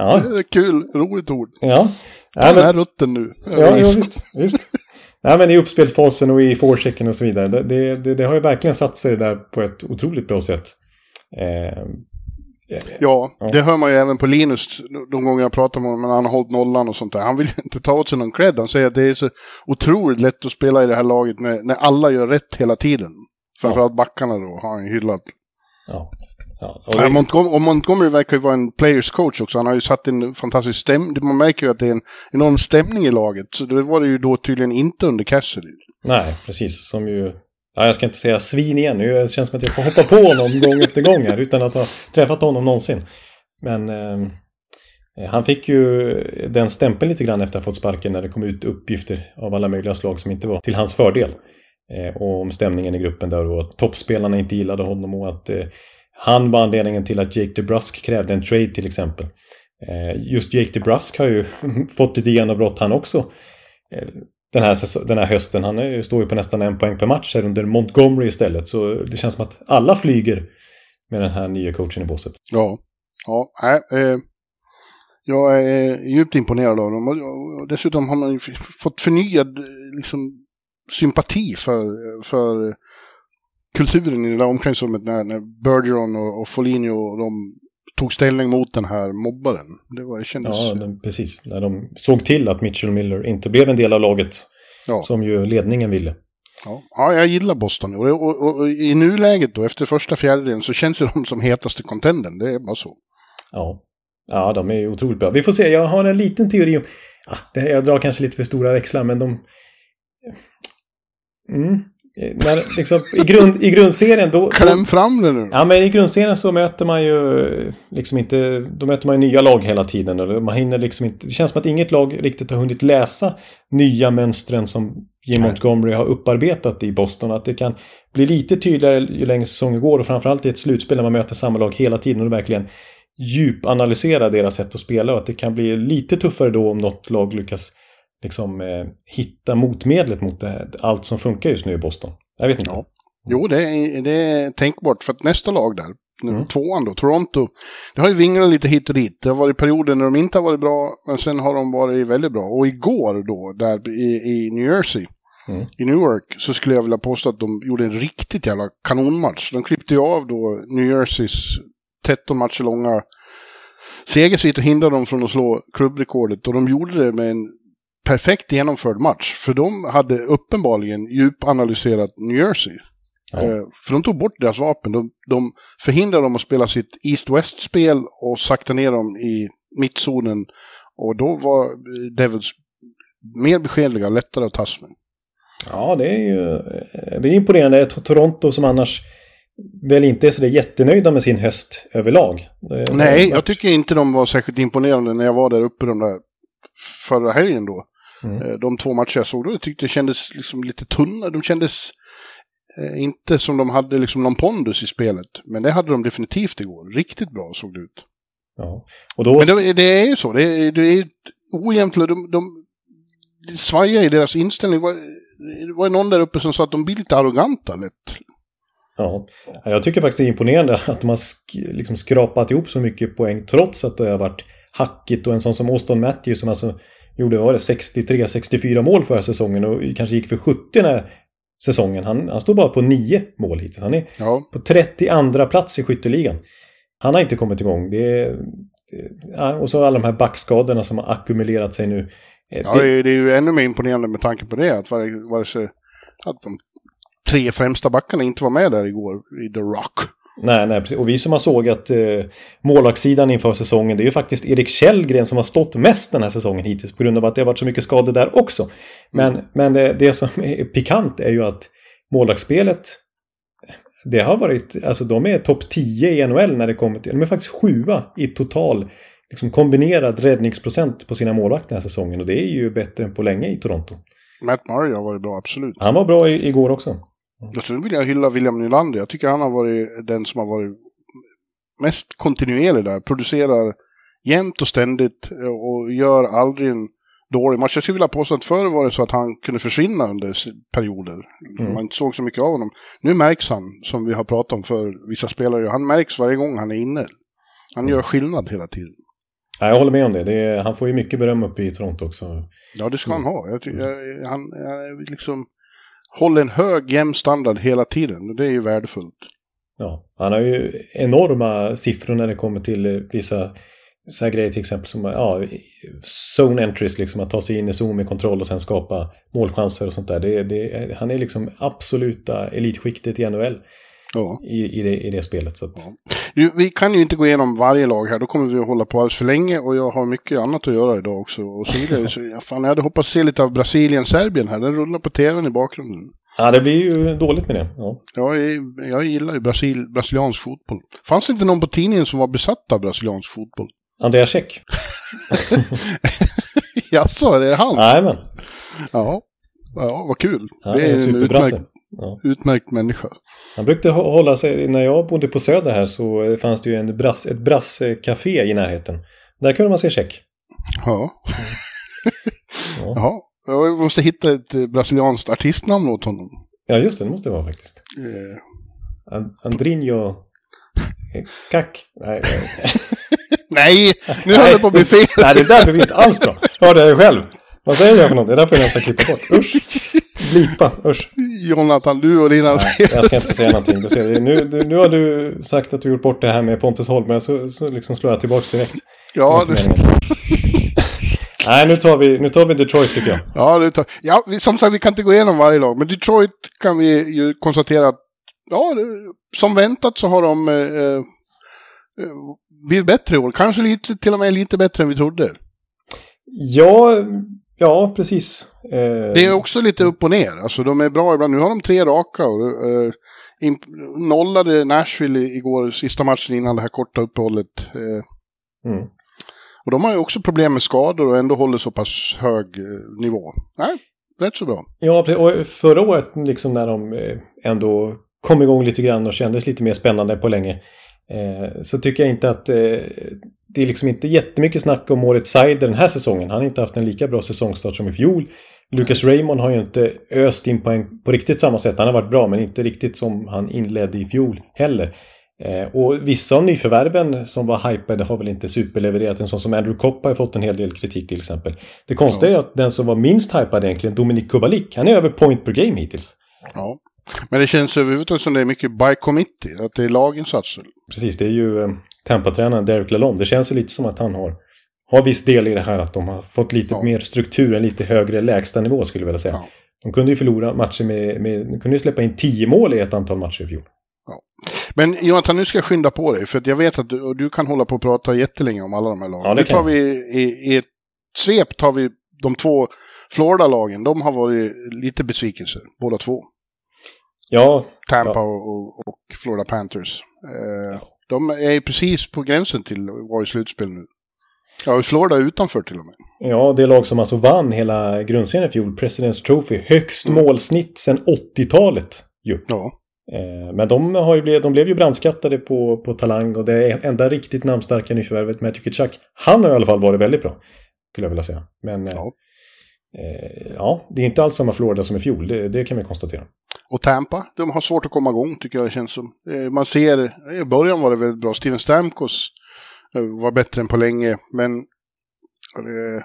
Eh, ja. Det är kul, roligt ord. Ja. ja Den här rutten nu. Ja, ja, visst. visst. Nej, men i uppspelsfasen och i forechecken och så vidare. Det, det, det, har ju verkligen satt sig där på ett otroligt bra sätt. Eh, Ja, ja, det hör man ju även på Linus de gånger jag pratar med honom, när han har hållit nollan och sånt där. Han vill ju inte ta åt sig någon cred. Han säger att det är så otroligt lätt att spela i det här laget när, när alla gör rätt hela tiden. Framförallt backarna då har han hyllat. Ja. Ja, och, det... Montgomery, och Montgomery verkar ju vara en players coach också. Han har ju satt en fantastisk stämning. Man märker ju att det är en enorm stämning i laget. Så det var det ju då tydligen inte under Cassidy. Nej, precis. Som ju... Ja, jag ska inte säga svin igen nu. Det känns som att jag får hoppa på honom gång efter gång här utan att ha träffat honom någonsin. Men eh, han fick ju den stämpeln lite grann efter att ha fått sparken när det kom ut uppgifter av alla möjliga slag som inte var till hans fördel. Eh, och om stämningen i gruppen där och att toppspelarna inte gillade honom och att eh, han var anledningen till att Jake DeBrusk krävde en trade till exempel. Eh, just Jake DeBrusk har ju fått lite genombrott han också. Eh, den här, den här hösten. Han står ju på nästan en poäng per match här under Montgomery istället. Så det känns som att alla flyger med den här nya coachen i båset. Ja, ja äh, jag är djupt imponerad av dem. Dessutom har man fått förnyad liksom, sympati för, för kulturen i det där omklädningsrummet när, när Bergeron och, och Foligno och de tog ställning mot den här mobbaren. Det, var, det kändes... Ja, den, precis. När de såg till att Mitchell Miller inte blev en del av laget. Ja. Som ju ledningen ville. Ja, ja jag gillar Boston. Och, och, och, och i nuläget då, efter första fjärdedelen, så känns de som hetaste contenden. Det är bara så. Ja. Ja, de är otroligt bra. Vi får se, jag har en liten teori om... Ja, jag drar kanske lite för stora växlar, men de... Mm. När, liksom, i, grund, I grundserien då... Kläm fram det nu. Ja, men i grundserien så möter man ju liksom inte... Då möter man ju nya lag hela tiden. Och man hinner liksom inte... Det känns som att inget lag riktigt har hunnit läsa nya mönstren som Jim Montgomery har upparbetat i Boston. Att det kan bli lite tydligare ju längre säsongen går och framförallt i ett slutspel när man möter samma lag hela tiden och verkligen djupanalysera deras sätt att spela och att det kan bli lite tuffare då om något lag lyckas liksom eh, hitta motmedlet mot det, allt som funkar just nu i Boston. Jag vet inte. Ja. Jo, det är, det är tänkbart för att nästa lag där, mm. tvåan då, Toronto, det har ju vinglat lite hit och dit. Det har varit perioder när de inte har varit bra, men sen har de varit väldigt bra. Och igår då, där i, i New Jersey, mm. i Newark, så skulle jag vilja påstå att de gjorde en riktigt jävla kanonmatch. De klippte ju av då New Jerseys 13 matcher långa segersvit och hindrade dem från att slå klubbrekordet. Och de gjorde det med en perfekt genomförd match. För de hade uppenbarligen djupanalyserat New Jersey. Ja. Eh, för de tog bort deras vapen. De, de förhindrade dem att spela sitt East-West-spel och sakta ner dem i mittzonen. Och då var Devils mer beskedliga, lättare att tas med. Ja, det är ju det är imponerande. Toronto som annars väl inte är så jättenöjda med sin höst överlag. Nej, jag tycker inte de var särskilt imponerande när jag var där uppe de där förra helgen då. Mm. Eh, de två matcher jag såg då, jag tyckte det kändes liksom lite tunna. De kändes eh, inte som de hade liksom någon pondus i spelet. Men det hade de definitivt igår. Riktigt bra såg det ut. Ja. Och då... Men det, det är ju så. Det är, det är ojämnt. De, de, de svajar i deras inställning. Det var någon där uppe som sa att de blir lite arroganta lätt. Ja, jag tycker faktiskt det är imponerande att de har sk liksom skrapat ihop så mycket poäng trots att det har varit hackigt och en sån som Austin Matthews som alltså gjorde var det 63-64 mål förra säsongen och kanske gick för 70 den här säsongen. Han, han står bara på 9 mål hittills. Han är ja. på 32 plats i skytteligan. Han har inte kommit igång. Det är, det, och så alla de här backskadorna som har ackumulerat sig nu. Ja, det, det är ju ännu mer imponerande med tanke på det. Att vare sig att de tre främsta backarna inte var med där igår i The Rock. Nej, nej, och vi som har sågat eh, målvaktssidan inför säsongen, det är ju faktiskt Erik Källgren som har stått mest den här säsongen hittills på grund av att det har varit så mycket skador där också. Men, mm. men det, det, som är pikant är ju att målvaktsspelet, det har varit, alltså de är topp 10 i NHL när det kommer till, de är faktiskt sjua i total liksom kombinerad räddningsprocent på sina målvakter den här säsongen och det är ju bättre än på länge i Toronto. Matt Murray har varit bra, absolut. Han var bra i, igår också. Och sen vill jag hylla William Nylander. Jag tycker han har varit den som har varit mest kontinuerlig där. Producerar jämt och ständigt eh, och gör aldrig en dålig match. Jag skulle vilja påstå att förr var det så att han kunde försvinna under perioder. Mm. Man inte såg så mycket av honom. Nu märks han, som vi har pratat om för vissa spelare, han märks varje gång han är inne. Han gör skillnad hela tiden. Ja, jag håller med om det. det är, han får ju mycket beröm uppe i Toronto också. Ja, det ska mm. han ha. Jag, jag, han, jag, liksom Håll en hög jämn standard hela tiden. Det är ju värdefullt. Ja, han har ju enorma siffror när det kommer till eh, vissa så här grejer till exempel som ja, zone entries, liksom att ta sig in i zon med kontroll och sen skapa målchanser och sånt där. Det, det, han är liksom absoluta elitskiktet i NHL. Ja. I, i, det, i det spelet. Så att... ja. Vi kan ju inte gå igenom varje lag här, då kommer vi att hålla på alldeles för länge och jag har mycket annat att göra idag också. Och så vidare. så, ja, fan, jag hade hoppats se lite av Brasilien-Serbien här, den rullar på tvn i bakgrunden. Ja, det blir ju dåligt med det. Ja. Jag, jag gillar ju Brasil, brasiliansk fotboll. Fanns det inte någon på tidningen som var besatt av brasiliansk fotboll? Andreas Käck. Jaså, är det han? Jajamän. Ja. ja, vad kul. Ja, det är en utmärkt, ja. utmärkt människa. Han brukade hålla sig, när jag bodde på Söder här så fanns det ju en brass, ett brasscafé i närheten. Där kunde man se Käck. Ja. ja. Jaha. Jag måste hitta ett brasilianskt artistnamn åt honom. Ja, just det. Det måste det vara faktiskt. Eh. And Andrinho... Kack? Nej. Nej, nu håller det på att bli fel. Nej, det där blir inte alls bra. Hörde jag själv. Vad säger jag för något? Det där får jag nästan klippa bort. Usch. Blipa, usch. Jonathan, du och dina... Nej, jag ska inte säga någonting. Du ser, nu, nu har du sagt att du gjort bort det här med Pontus Holm, så, så liksom slår jag tillbaka direkt. Ja, det... Nej, nu tar, vi, nu tar vi Detroit tycker jag. Ja, det tar, ja, som sagt, vi kan inte gå igenom varje lag. Men Detroit kan vi ju konstatera att, ja, som väntat så har de eh, eh blivit bättre i år. Kanske lite, till och med lite bättre än vi trodde. Ja, ja precis. Eh... Det är också lite upp och ner. Alltså de är bra ibland. Nu har de tre raka. Och, eh, nollade Nashville igår, sista matchen innan det här korta uppehållet. Eh. Mm. Och de har ju också problem med skador och ändå håller så pass hög eh, nivå. Nej, rätt så bra. Ja, och förra året liksom när de eh, ändå kom igång lite grann och kändes lite mer spännande på länge. Eh, så tycker jag inte att eh, det är liksom inte jättemycket snack om Moritz Seider den här säsongen. Han har inte haft en lika bra säsongstart som i fjol. Lucas Raymond har ju inte öst in poäng på riktigt samma sätt. Han har varit bra men inte riktigt som han inledde i fjol heller. Eh, och vissa av nyförvärven som var hypade har väl inte superlevererat. En sån som Andrew Kopp har fått en hel del kritik till exempel. Det konstiga ja. är att den som var minst hypad egentligen, Dominik Kubalik, han är över point per game hittills. Ja. Men det känns överhuvudtaget som det är mycket by committee, att det är laginsatser. Precis, det är ju eh, Tampa-tränaren Derek Lalonde. Det känns ju lite som att han har, har viss del i det här att de har fått lite ja. mer struktur, en lite högre lägstanivå skulle jag vilja säga. Ja. De kunde ju förlora matcher med, med, de kunde ju släppa in tio mål i ett antal matcher i fjol. Ja. Men Jonathan, nu ska jag skynda på dig, för jag vet att du, du kan hålla på och prata jättelänge om alla de här lagen. Ja, det nu tar vi i, i ett svep tar vi de två Florida-lagen. De har varit lite besvikelser, båda två. Ja. Tampa ja. Och, och, Florida Panthers. Eh, de är precis på gränsen till att vara i slutspel nu. Ja, Florida utanför till och med. Ja, det lag som alltså vann hela grundserien i fjol, President's Trophy, högst mm. målsnitt sedan 80-talet. Ju. Ja. Eh, men de, har ju blivit, de blev ju brandskattade på, på talang och det enda riktigt namnstarka nyförvärvet, Matthew Kitchak, han har i alla fall varit väldigt bra. Skulle jag vilja säga. Men ja. Eh, ja, det är inte alls samma Florida som i fjol, det, det, kan vi konstatera. Och Tampa, de har svårt att komma igång tycker jag det känns som. Eh, man ser, i början var det väldigt bra, Steven Stamkos eh, var bättre än på länge, men eh,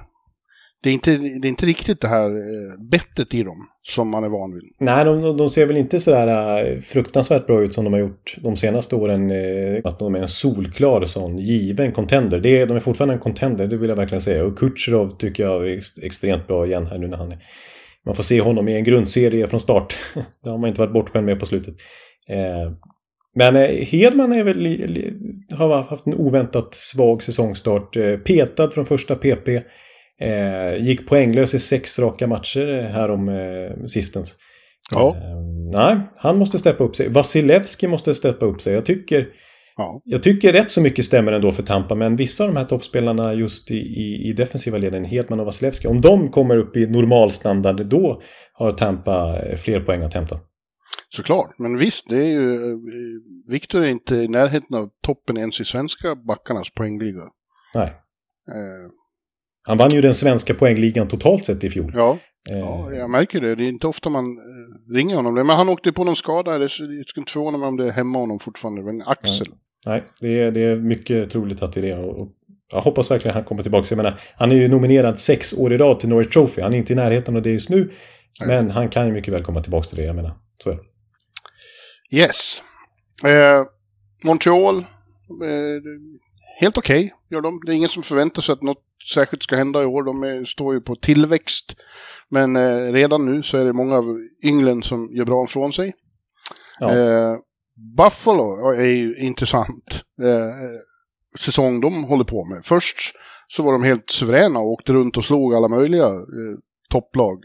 det är, inte, det är inte riktigt det här bettet i dem som man är van vid. Nej, de, de ser väl inte sådär fruktansvärt bra ut som de har gjort de senaste åren. Att de är en solklar sån given contender. Det är, de är fortfarande en contender, det vill jag verkligen säga. Och Kutjerov tycker jag är extremt bra igen här nu när han är... Man får se honom i en grundserie från start. det har man inte varit bortskämd med på slutet. Men Hedman är väl, har haft en oväntat svag säsongstart. Petad från första PP. Eh, gick poänglös i sex raka matcher här om eh, sistens. Ja. Eh, nej, han måste steppa upp sig. Vasilevski måste steppa upp sig. Jag tycker, ja. jag tycker rätt så mycket stämmer ändå för Tampa, men vissa av de här toppspelarna just i, i, i defensiva leden, Hedman och Vasilevski, om de kommer upp i normalstandard, då har Tampa eh, fler poäng att hämta. Såklart, men visst, det är ju... Eh, Viktor är inte i närheten av toppen ens i svenska backarnas poängliga. Nej. Eh, han vann ju den svenska poängligan totalt sett i fjol. Ja, eh. ja jag märker det. Det är inte ofta man ringer honom. Men han åkte på någon skada. Det skulle inte förvåna mig om det är hemma honom fortfarande. Men axel. Nej, Nej det, är, det är mycket troligt att det är det. Och jag hoppas verkligen att han kommer tillbaka. Jag menar, han är ju nominerad sex år i rad till Norwich Trophy. Han är inte i närheten av det just nu. Nej. Men han kan ju mycket väl komma tillbaka till det. Jag menar, så är det. Yes. Eh, Montreal, eh, helt okej okay, gör de. Det är ingen som förväntar sig att något särskilt ska hända i år. De är, står ju på tillväxt. Men eh, redan nu så är det många av ynglen som gör bra ifrån sig. Ja. Eh, Buffalo är ju intressant eh, säsong de håller på med. Först så var de helt suveräna och åkte runt och slog alla möjliga eh, topplag.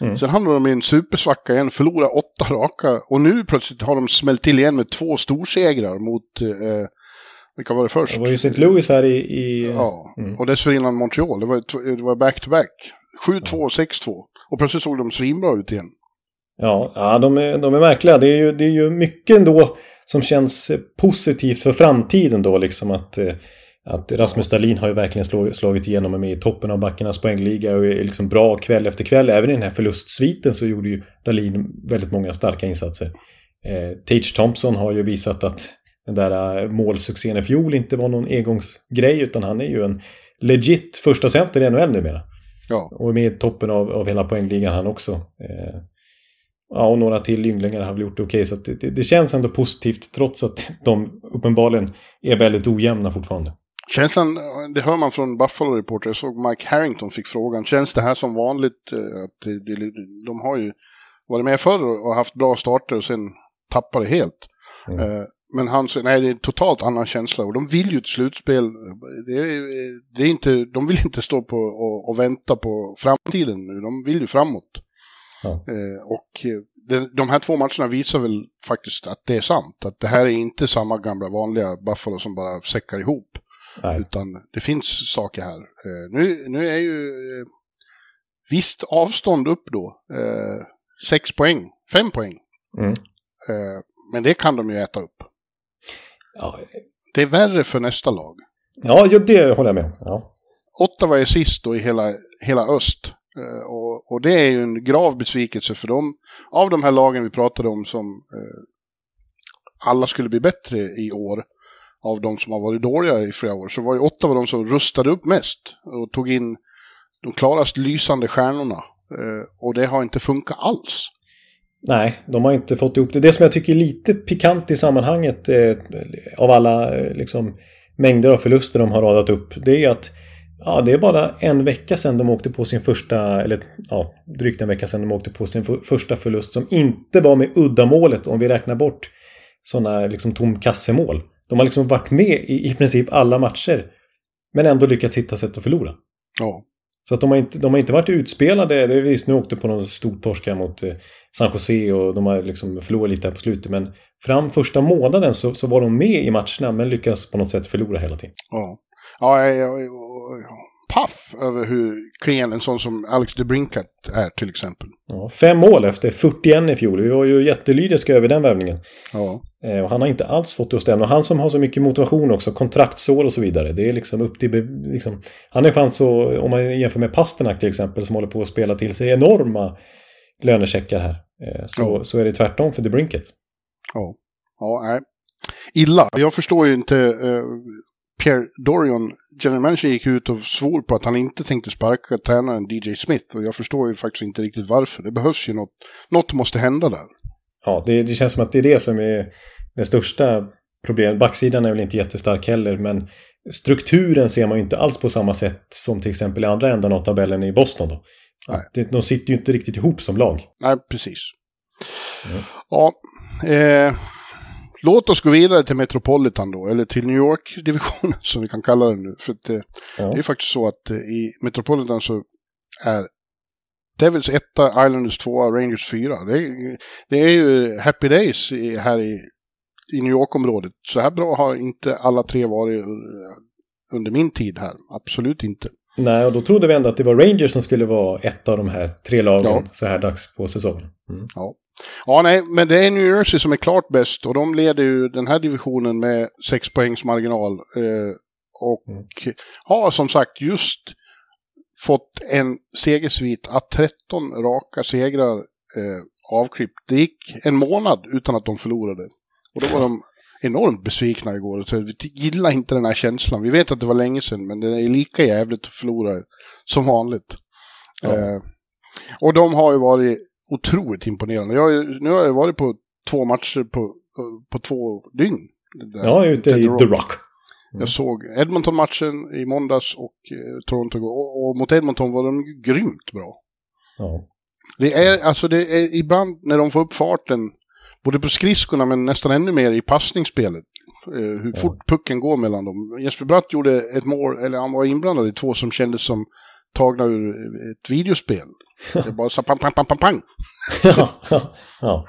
Mm. Sen hamnade de i en supersvacka igen, förlorade åtta raka och nu plötsligt har de smält till igen med två storsegrar mot eh, vilka var det först? Det var ju St. Louis här i... i... Ja, mm. och dessförinnan Montreal. Det var, det var back-to-back. 7-2 och 6-2. Och plötsligt såg de svinbra ut igen. Ja, ja de, är, de är märkliga. Det är, ju, det är ju mycket ändå som känns positivt för framtiden då. Liksom att, eh, att Rasmus Dahlin har ju verkligen slagit igenom med i toppen av backarnas poängliga och är liksom bra kväll efter kväll. Även i den här förlustsviten så gjorde ju Dahlin väldigt många starka insatser. Eh, Tage Thompson har ju visat att den där äh, målsuccén i fjol inte var någon engångsgrej utan han är ju en legit första center i NHL numera. Ja. Och är med i toppen av, av hela poängligan han också. Eh, ja, och några till ynglingar har väl gjort det okej. Okay, så det, det, känns ändå positivt trots att de uppenbarligen är väldigt ojämna fortfarande. Känslan, det hör man från Buffalo Reporter, jag såg Mike Harrington fick frågan, känns det här som vanligt? Eh, att det, det, de har ju varit med förr och haft bra starter och sen tappar det helt. Mm. Eh, men han säger, nej det är en totalt annan känsla och de vill ju ett slutspel. Det är, det är inte, de vill inte stå på och, och, vänta på framtiden nu, de vill ju framåt. Ja. Eh, och de, de här två matcherna visar väl faktiskt att det är sant. Att det här är inte samma gamla vanliga Buffalo som bara säckar ihop. Nej. Utan det finns saker här. Nu, nu är ju visst avstånd upp då. Eh, sex poäng, fem poäng. Mm. Eh, men det kan de ju äta upp. Ja. Det är värre för nästa lag. Ja, det håller jag med ja. Ottawa är sist då i hela, hela öst. Uh, och, och, det är ju en grav besvikelse för dem. Av de här lagen vi pratade om som uh, alla skulle bli bättre i år, av de som har varit dåliga i flera år, så var ju Ottawa de som rustade upp mest och tog in de klarast lysande stjärnorna. Uh, och det har inte funkat alls. Nej, de har inte fått ihop det. Det som jag tycker är lite pikant i sammanhanget eh, av alla eh, liksom, mängder av förluster de har radat upp. Det är att ja, det är bara en vecka sedan de åkte på sin första, eller ja, drygt en vecka sedan de åkte på sin första förlust som inte var med uddamålet om vi räknar bort sådana liksom tom kassemål. De har liksom varit med i, i princip alla matcher men ändå lyckats hitta sätt att förlora. Ja. Så att de har inte, de har inte varit utspelade. Det är visst, nu åkte på någon stor torska mot eh, San Jose och de har liksom förlorat lite här på slutet. Men fram första månaden så, så var de med i matcherna men lyckades på något sätt förlora hela tiden. Ja, ja, ja, ja, ja paff över hur klen en sån som Alex DeBrincat är till exempel. Ja, fem mål efter 41 i fjol. Vi var ju jättelyriska över den värvningen. Ja. Eh, och han har inte alls fått det att stämma. Och han som har så mycket motivation också, kontraktsår och så vidare. Det är liksom upp till... Liksom, han har chans att, om man jämför med Pasternak till exempel, som håller på att spela till sig enorma lönecheckar här. Eh, så, ja. så är det tvärtom för DeBrinket. Ja, ja nej. Illa. Jag förstår ju inte eh, Pierre Dorian, general manager, gick ut och svor på att han inte tänkte sparka tränaren DJ Smith. Och jag förstår ju faktiskt inte riktigt varför. Det behövs ju något. Något måste hända där. Ja, det, det känns som att det är det som är det största problemet. Backsidan är väl inte jättestark heller, men strukturen ser man ju inte alls på samma sätt som till exempel i andra änden av tabellen i Boston. Då. Nej. de sitter ju inte riktigt ihop som lag. Nej, precis. Mm. Ja, eh, Låt oss gå vidare till Metropolitan då, eller till New York-divisionen som vi kan kalla den nu. För det, ja. det är faktiskt så att eh, i Metropolitan så är Devils 1, Islanders 2, Rangers 4. Det är, det är ju happy days i, här i, i New York-området. Så här bra har inte alla tre varit under min tid här. Absolut inte. Nej, och då trodde vi ändå att det var Rangers som skulle vara ett av de här tre lagen ja. så här dags på säsongen. Mm. Ja. ja, nej, men det är New Jersey som är klart bäst och de leder ju den här divisionen med sex poängs marginal. Eh, och mm. har som sagt just fått en segersvit att 13 raka segrar eh, avklippt. Det gick en månad utan att de förlorade. Och då var de enormt besvikna igår. Så vi gillar inte den här känslan. Vi vet att det var länge sedan, men det är lika jävligt att förlora som vanligt. Ja. Eh, och de har ju varit otroligt imponerande. Jag, nu har jag varit på två matcher på på två dygn. Ja, ute i The Rock. Mm. Jag såg Edmonton-matchen i måndags och eh, Toronto och, och mot Edmonton var de grymt bra. Ja. Det är alltså det är ibland när de får upp farten, både på skridskorna men nästan ännu mer i passningsspelet. Eh, hur fort ja. pucken går mellan dem. Jesper Bratt gjorde ett mål, eller han var inblandad i två som kändes som tagna ur ett videospel. Det bara så pang, pang, pang, pang, pang. ja, ja. Ja,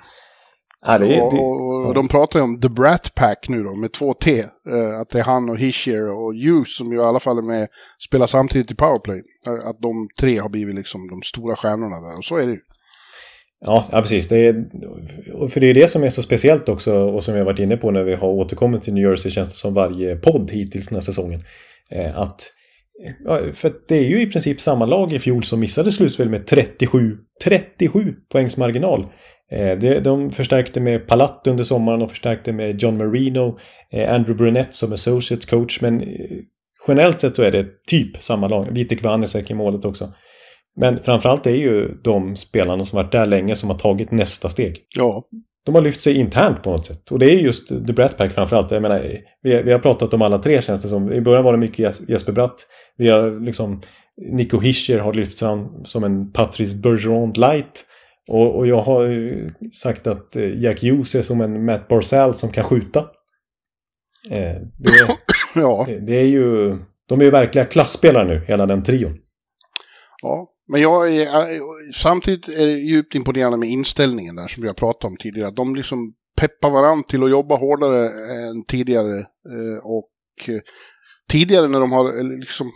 det, och, och, och, de pratar ju om The Brat Pack nu då, med två T. Uh, att det är han och Hischier och Hughes som ju i alla fall är med, spelar samtidigt i powerplay. Uh, att de tre har blivit liksom de stora stjärnorna där, och så är det ju. Ja, ja precis. Det är, för det är det som är så speciellt också och som vi har varit inne på när vi har återkommit till New Jersey känns det som varje podd hittills den här säsongen. Eh, att, för det är ju i princip samma lag i fjol som missade slutspel med 37, 37 poängs marginal. Eh, de förstärkte med Palat under sommaren och förstärkte med John Marino, eh, Andrew Brunette som associate coach. Men eh, generellt sett så är det typ samma lag. Vitek Vanesek i målet också. Men framförallt är ju de spelarna som varit där länge som har tagit nästa steg. Ja. De har lyft sig internt på något sätt. Och det är just The Brat Pack framförallt. Jag menar, vi, vi har pratat om alla tre känns det som. I början var det mycket Jesper Bratt. Vi har liksom Nico Hischer har lyft fram som en Patrice Bergeron light. Och, och jag har sagt att eh, Jack Hughes är som en Matt Barzell som kan skjuta. Eh, det, ja. det, det, är ju... De är ju verkliga klassspelare nu, hela den trion. Ja, men jag är, samtidigt är det djupt imponerande med inställningen där som vi har pratat om tidigare. De liksom peppar varandra till att jobba hårdare än tidigare. Eh, och tidigare när de har liksom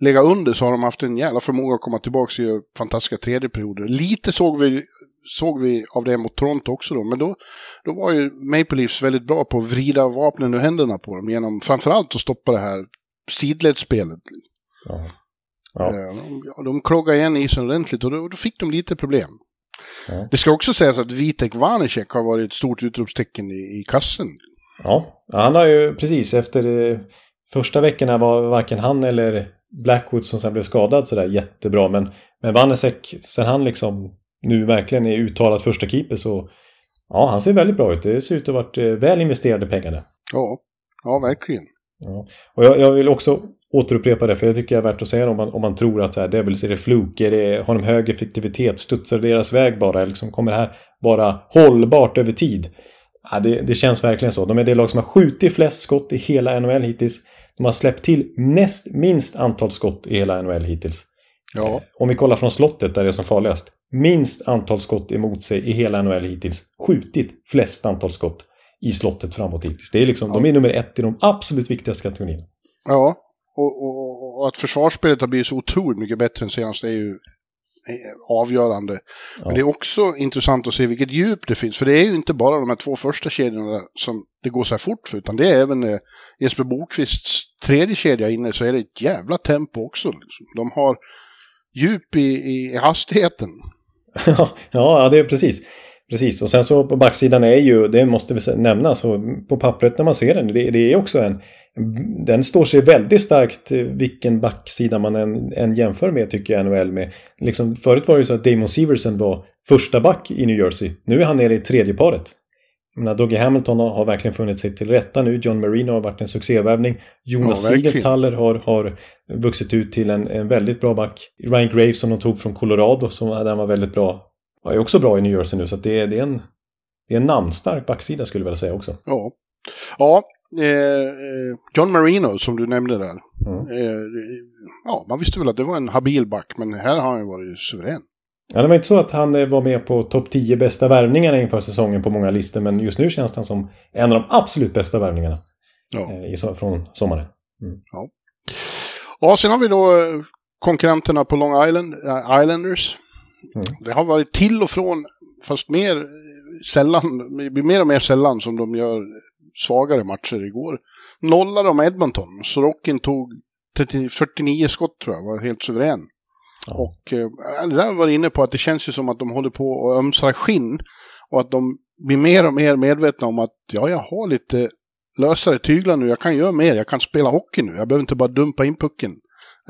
lägga under så har de haft en jävla förmåga att komma tillbaka i fantastiska tredje perioder. Lite såg vi, såg vi av det mot Toronto också då, men då, då var ju Maple Leafs väldigt bra på att vrida vapnen ur händerna på dem genom framförallt att stoppa det här sidledsspelet. Ja. Ja. Eh, de, de kloggade igen isen ordentligt och då, då fick de lite problem. Ja. Det ska också sägas att Vitek Vanecek har varit ett stort utropstecken i, i kassen. Ja, han har ju precis efter eh, första veckorna var varken han eller Blackwood som sen blev skadad sådär jättebra. Men, men Vanesek, sen han liksom nu verkligen är uttalad första keeper så ja, han ser väldigt bra ut. Det ser ut att ha varit eh, väl investerade pengar där. Ja, ja verkligen. Ja. Och jag, jag, vill också återupprepa det, för jag tycker det är värt att säga om man, om man tror att så här, Devils är det fluk, är det, har de hög effektivitet, studsar deras väg bara, liksom kommer det här vara hållbart över tid? Ja, det, det känns verkligen så. De är det lag som har skjutit flest skott i hela NHL hittills. De har släppt till näst minst antal skott i hela NHL hittills. Ja. Eh, om vi kollar från slottet där det är som farligast. Minst antal skott emot sig i hela NHL hittills. Skjutit flest antal skott i slottet framåt hittills. Det är liksom, ja. De är nummer ett i de absolut viktigaste kategorierna. Ja, och, och, och, att försvarsspelet har blivit så otroligt mycket bättre än senast är ju avgörande. Ja. Men det är också intressant att se vilket djup det finns. För det är ju inte bara de här två första kedjorna som det går så här fort för, utan det är även eh, Jesper Bokvists tredje kedja inne så är det ett jävla tempo också. Liksom. De har djup i, i hastigheten. ja, det är precis. Precis, och sen så på backsidan är ju, det måste vi nämna, så på pappret när man ser den, det, det är också en... Den står sig väldigt starkt eh, vilken backsida man än, än jämför med tycker jag NHL med. Liksom, förut var det ju så att Damon Severson var första back i New Jersey. Nu är han nere i tredje paret. Jag Doggy Hamilton har, har, verkligen funnit sig till rätta nu. John Marino har varit en succévärvning. Jonas ja, Siegenthaler har, har vuxit ut till en, en väldigt bra back. Ryan Graves som de tog från Colorado, som där var väldigt bra är också bra i New Jersey nu så det är, det, är en, det är en namnstark backsida skulle jag vilja säga också. Ja, ja eh, John Marino som du nämnde där. Mm. Eh, ja, man visste väl att det var en habil back men här har han ju varit suverän. Ja, det var inte så att han eh, var med på topp 10 bästa värvningarna inför säsongen på många listor men just nu känns han som en av de absolut bästa värvningarna ja. Eh, från sommaren. Mm. Ja. ja, sen har vi då eh, konkurrenterna på Long Island, Islanders. Mm. Det har varit till och från, fast mer sällan, det blir mer och mer sällan som de gör svagare matcher igår. Nollade de Edmonton, så Rockin tog 30, 49 skott tror jag, var helt suverän. Ja. Och eh, det där var inne på att det känns ju som att de håller på att ömsa skinn och att de blir mer och mer medvetna om att ja, jag har lite lösare tyglar nu, jag kan göra mer, jag kan spela hockey nu, jag behöver inte bara dumpa in pucken.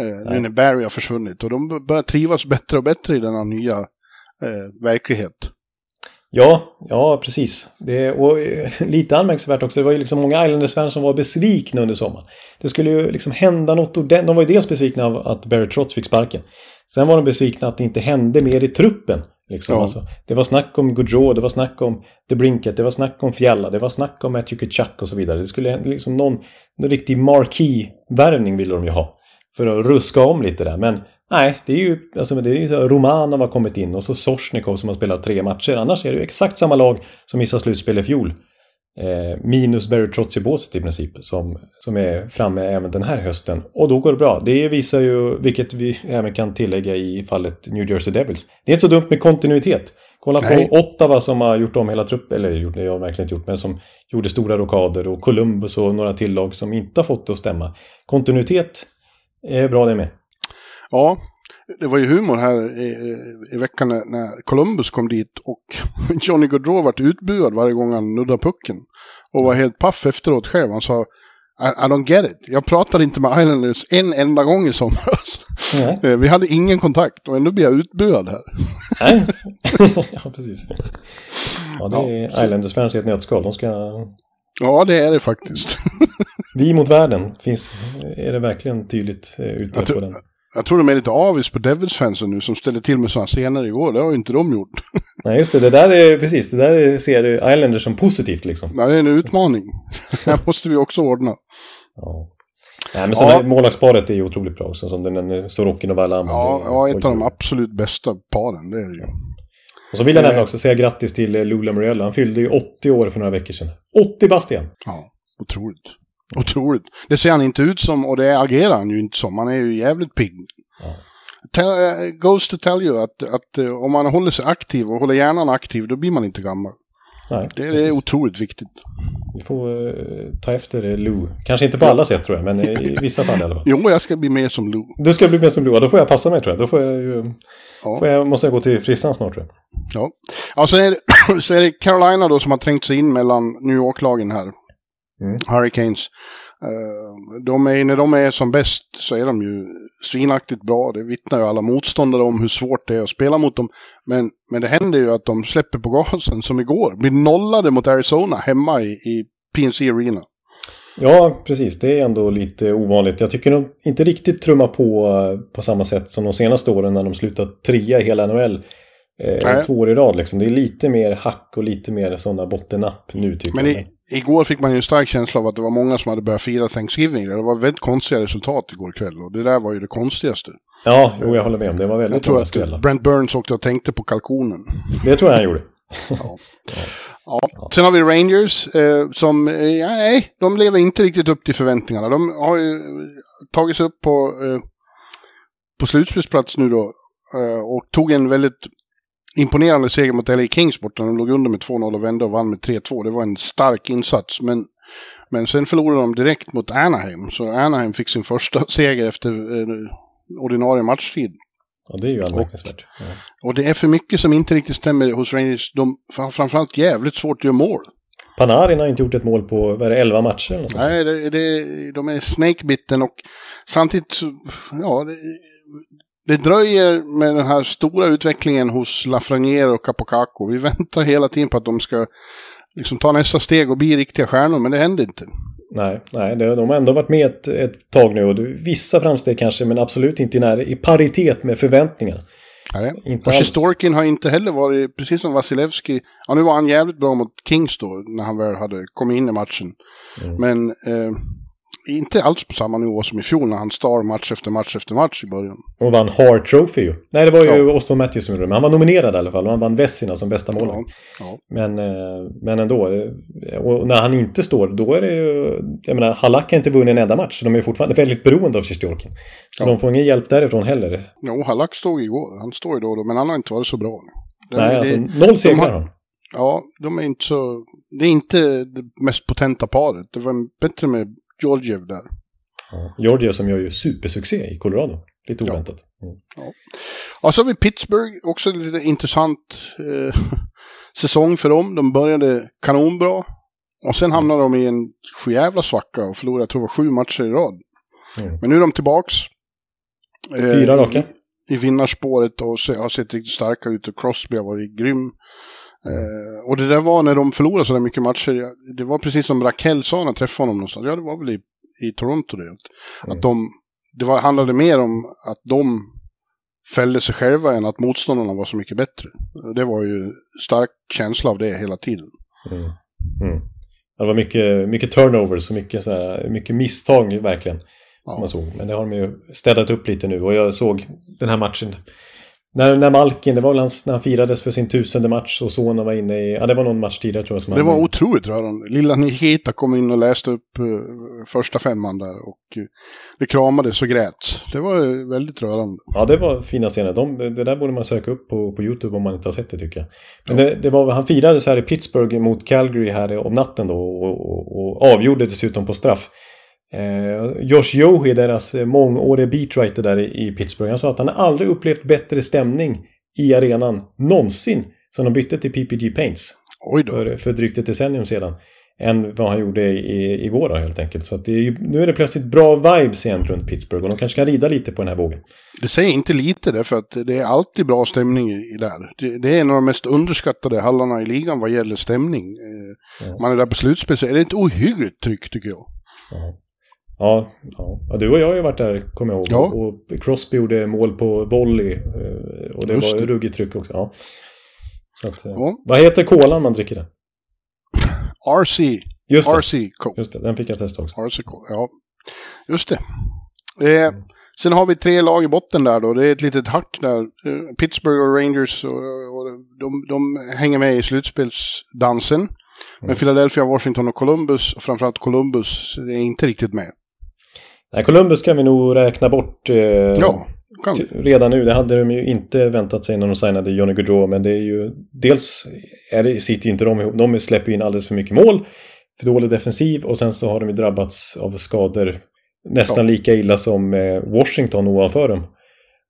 Eh, nu när Barry har försvunnit. Och de börjar trivas bättre och bättre i denna nya eh, verklighet. Ja, ja precis. Det, och eh, lite anmärkningsvärt också, det var ju liksom många Islanders-fans som var besvikna under sommaren. Det skulle ju liksom hända något ordentligt. De var ju dels besvikna av att Barry Trotz fick sparken. Sen var de besvikna att det inte hände mer i truppen. Liksom. Ja. Alltså, det var snack om Gaudreau, det var snack om The Brinket, det var snack om Fjalla, det var snack om Matthew Kachuk och så vidare. Det skulle liksom någon, någon riktig marquee-värvning ville de ju ha. För att ruska om lite där. Men nej, det är ju, alltså, det är ju Romanov har kommit in och så Sorsnikov som har spelat tre matcher. Annars är det ju exakt samma lag som missade slutspel i fjol. Eh, minus Barry Trotz i båset i princip. Som, som är framme även den här hösten. Och då går det bra. Det visar ju, vilket vi även kan tillägga i fallet New Jersey Devils. Det är inte så dumt med kontinuitet. Kolla Nej. på Ottawa som har gjort om hela truppen, eller gjort det har verkligen inte gjort, men som gjorde stora rokader och Columbus och några till lag som inte har fått det att stämma. Kontinuitet är bra det med. Ja, det var ju humor här i, i veckan när, när Columbus kom dit och Johnny Gaudreau vart utbuad varje gång han nuddade pucken. Och var helt paff efteråt själv. Han sa I, I don't get it. Jag pratade inte med Islanders en enda gång i somras. Mm. Vi hade ingen kontakt och ändå blir jag utbuad här. Nej, ja precis. Ja, det är ja, Islanders-fans i ett nötskal. De ska... Ja, det är det faktiskt. Vi mot världen, finns, är det verkligen tydligt eh, ute på den? Jag tror de är lite avis på Devils-fansen nu som ställde till med sådana scener igår. Det har ju inte de gjort. Nej, just det. Det där är precis. Det där ser Islanders som positivt liksom. Ja, det är en utmaning. det måste vi också ordna. Ja. Nej, men sen ja. målvaktsparet är ju otroligt bra också. Som den Sorokin och Valam. Ja, ja, ett av de absolut bästa paren. Det är det ju. Och så vill jag nämna också säga grattis till Lula Muriello. Han fyllde ju 80 år för några veckor sedan. 80 bast igen. Ja, otroligt. Otroligt. Det ser han inte ut som och det agerar han ju inte som. Han är ju jävligt pigg. Ja. Tell, uh, goes to tell you att, att om man håller sig aktiv och håller hjärnan aktiv då blir man inte gammal. Nej, det, det är otroligt viktigt. Vi får uh, ta efter Lou. Kanske inte på alla sätt tror jag, men i vissa fall i alla fall. Jo, jag ska bli mer som Lou. Du ska bli mer som Lou, ja, då får jag passa mig tror jag. Då får jag ju... Ja. Jag, måste jag gå till frissan snart tror jag. Ja, ja så, är det, så är det Carolina då som har trängt sig in mellan New York-lagen här. Mm. Hurricanes. Uh, de är, när de är som bäst så är de ju svinaktigt bra. Det vittnar ju alla motståndare om hur svårt det är att spela mot dem. Men, men det händer ju att de släpper på gasen som igår. Blir nollade mot Arizona hemma i, i PNC Arena. Ja, precis. Det är ändå lite ovanligt. Jag tycker de inte riktigt trummar på på samma sätt som de senaste åren när de slutat trea i hela NHL. Eh, två år i rad liksom. Det är lite mer hack och lite mer sådana bottennapp nu tycker Men jag. I, igår fick man ju en stark känsla av att det var många som hade börjat fira Thanksgiving. Det var väldigt konstiga resultat igår kväll och det där var ju det konstigaste. Ja, jo, jag håller med om det. var väldigt Jag tror att Brent Burns åkte och tänkte på kalkonen. Det tror jag han gjorde. ja. Ja. Sen har vi Rangers eh, som, eh, nej, de lever inte riktigt upp till förväntningarna. De har ju eh, tagit sig upp på, eh, på slutspelsplats nu då eh, och tog en väldigt imponerande seger mot LA Kings borta. De låg under med 2-0 och vände och vann med 3-2. Det var en stark insats. Men, men sen förlorade de direkt mot Anaheim. Så Anaheim fick sin första seger efter eh, ordinarie matchtid. Ja, det är ju anmärkningsvärt. Ja. Och det är för mycket som inte riktigt stämmer hos Rangers. De har framförallt jävligt svårt att göra mål. Panarin har inte gjort ett mål på, vad är det, 11 matcher? Eller Nej, det, det, de är snakebitten och samtidigt, ja, det, det dröjer med den här stora utvecklingen hos Lafreniere och Capocaco. Vi väntar hela tiden på att de ska liksom ta nästa steg och bli riktiga stjärnor, men det händer inte. Nej, nej de har ändå varit med ett, ett tag nu och vissa framsteg kanske, men absolut inte i, när, i paritet med förväntningarna. Nej, inte och Sjistorkin har inte heller varit, precis som Vasilevski, ja nu var han jävligt bra mot Kings då, när han väl hade kommit in i matchen. Mm. Men eh, inte alls på samma nivå som i fjol när han star match efter match efter match i början. Och vann Hart Trophy ju. Nej, det var ju ja. Austin Matthews som gjorde det. Men han var nominerad i alla fall. Och han vann Vessina som bästa målvakt. Ja. Ja. Men, eh, men ändå. Eh, och när han inte står, då är det ju... Jag menar, Halak har inte vunnit en enda match. Så de är fortfarande väldigt beroende av Sjistjorkin. Så de får ingen hjälp därifrån heller. Jo, Halak stod igår. Han står ju då och då, men han har inte varit så bra. Den, Nej, alltså, noll segrar har... Ja, de är inte så... Det är inte det mest potenta paret. Det var bättre med Georgiev där. Ja, Georgiev som gör ju supersuccé i Colorado. Lite oväntat. Mm. Ja. Och så har vi Pittsburgh, också lite intressant eh, säsong för dem. De började kanonbra. Och sen hamnade de i en sjujävla svacka och förlorade, jag tror det var sju matcher i rad. Mm. Men nu är de tillbaks. Eh, Fyra raka. I, I vinnarspåret och se, har sett riktigt starka ut och Crosby har varit grym. Eh, och det där var när de förlorade så där mycket matcher. Det var precis som Rakell sa när jag träffade honom någonstans. Ja, det var väl i, i Toronto det. Mm. Att de, det var, handlade mer om att de fällde sig själva än att motståndarna var så mycket bättre. Det var ju stark känsla av det hela tiden. Mm. Mm. Det var mycket, mycket turnovers och mycket, så här, mycket misstag verkligen. Ja. Man såg. Men det har de ju städat upp lite nu och jag såg den här matchen när, när Malkin, det var väl hans, när han firades för sin tusende match och sonen var inne i, ja det var någon match tidigare tror jag. Som det var otroligt rörande. Lilla Nikita kom in och läste upp uh, första femman där och uh, det kramades och grät. Det var uh, väldigt rörande. Ja det var fina scener. De, det där borde man söka upp på, på YouTube om man inte har sett det tycker jag. Men ja. det, det, var, han firades här i Pittsburgh mot Calgary här om natten då och, och, och avgjorde dessutom på straff. Eh, Josh Yohe, deras eh, mångåriga beatwriter där i, Pittsburgh, han sa att han aldrig upplevt bättre stämning i arenan någonsin sen de bytte till PPG Paints. För, för drygt ett decennium sedan. Än vad han gjorde i, igår då helt enkelt. Så att är, nu är det plötsligt bra vibes igen runt Pittsburgh och de kanske kan rida lite på den här vågen. Det säger inte lite därför att det är alltid bra stämning i, där. Det, det, är en av de mest underskattade hallarna i ligan vad gäller stämning. Eh, ja. Man är där på slutspel så är det ett ohyggligt tryck tycker jag. Ja. Ja, ja, du och jag har ju varit där, kommer jag ihåg. Ja. Och Crosby gjorde mål på volley. Eh, och det Just var det. ruggigt tryck också. Ja. Att, eh, ja. Vad heter kolan man dricker där? RC. Just det. RC Coke. Just det, den fick jag testa också. RC Coke, ja. Just det. Eh, mm. Sen har vi tre lag i botten där då. Det är ett litet hack där. Eh, Pittsburgh och Rangers och, och de, de hänger med i slutspelsdansen. Men mm. Philadelphia, Washington och Columbus, framförallt Columbus, är inte riktigt med. Nej, Columbus kan vi nog räkna bort eh, ja, redan nu. Det hade de ju inte väntat sig när de signade Johnny Gaudreau. Men det är ju dels är det, sitter ju inte de ihop. De släpper in alldeles för mycket mål. För dålig defensiv och sen så har de ju drabbats av skador nästan ja. lika illa som eh, Washington ovanför dem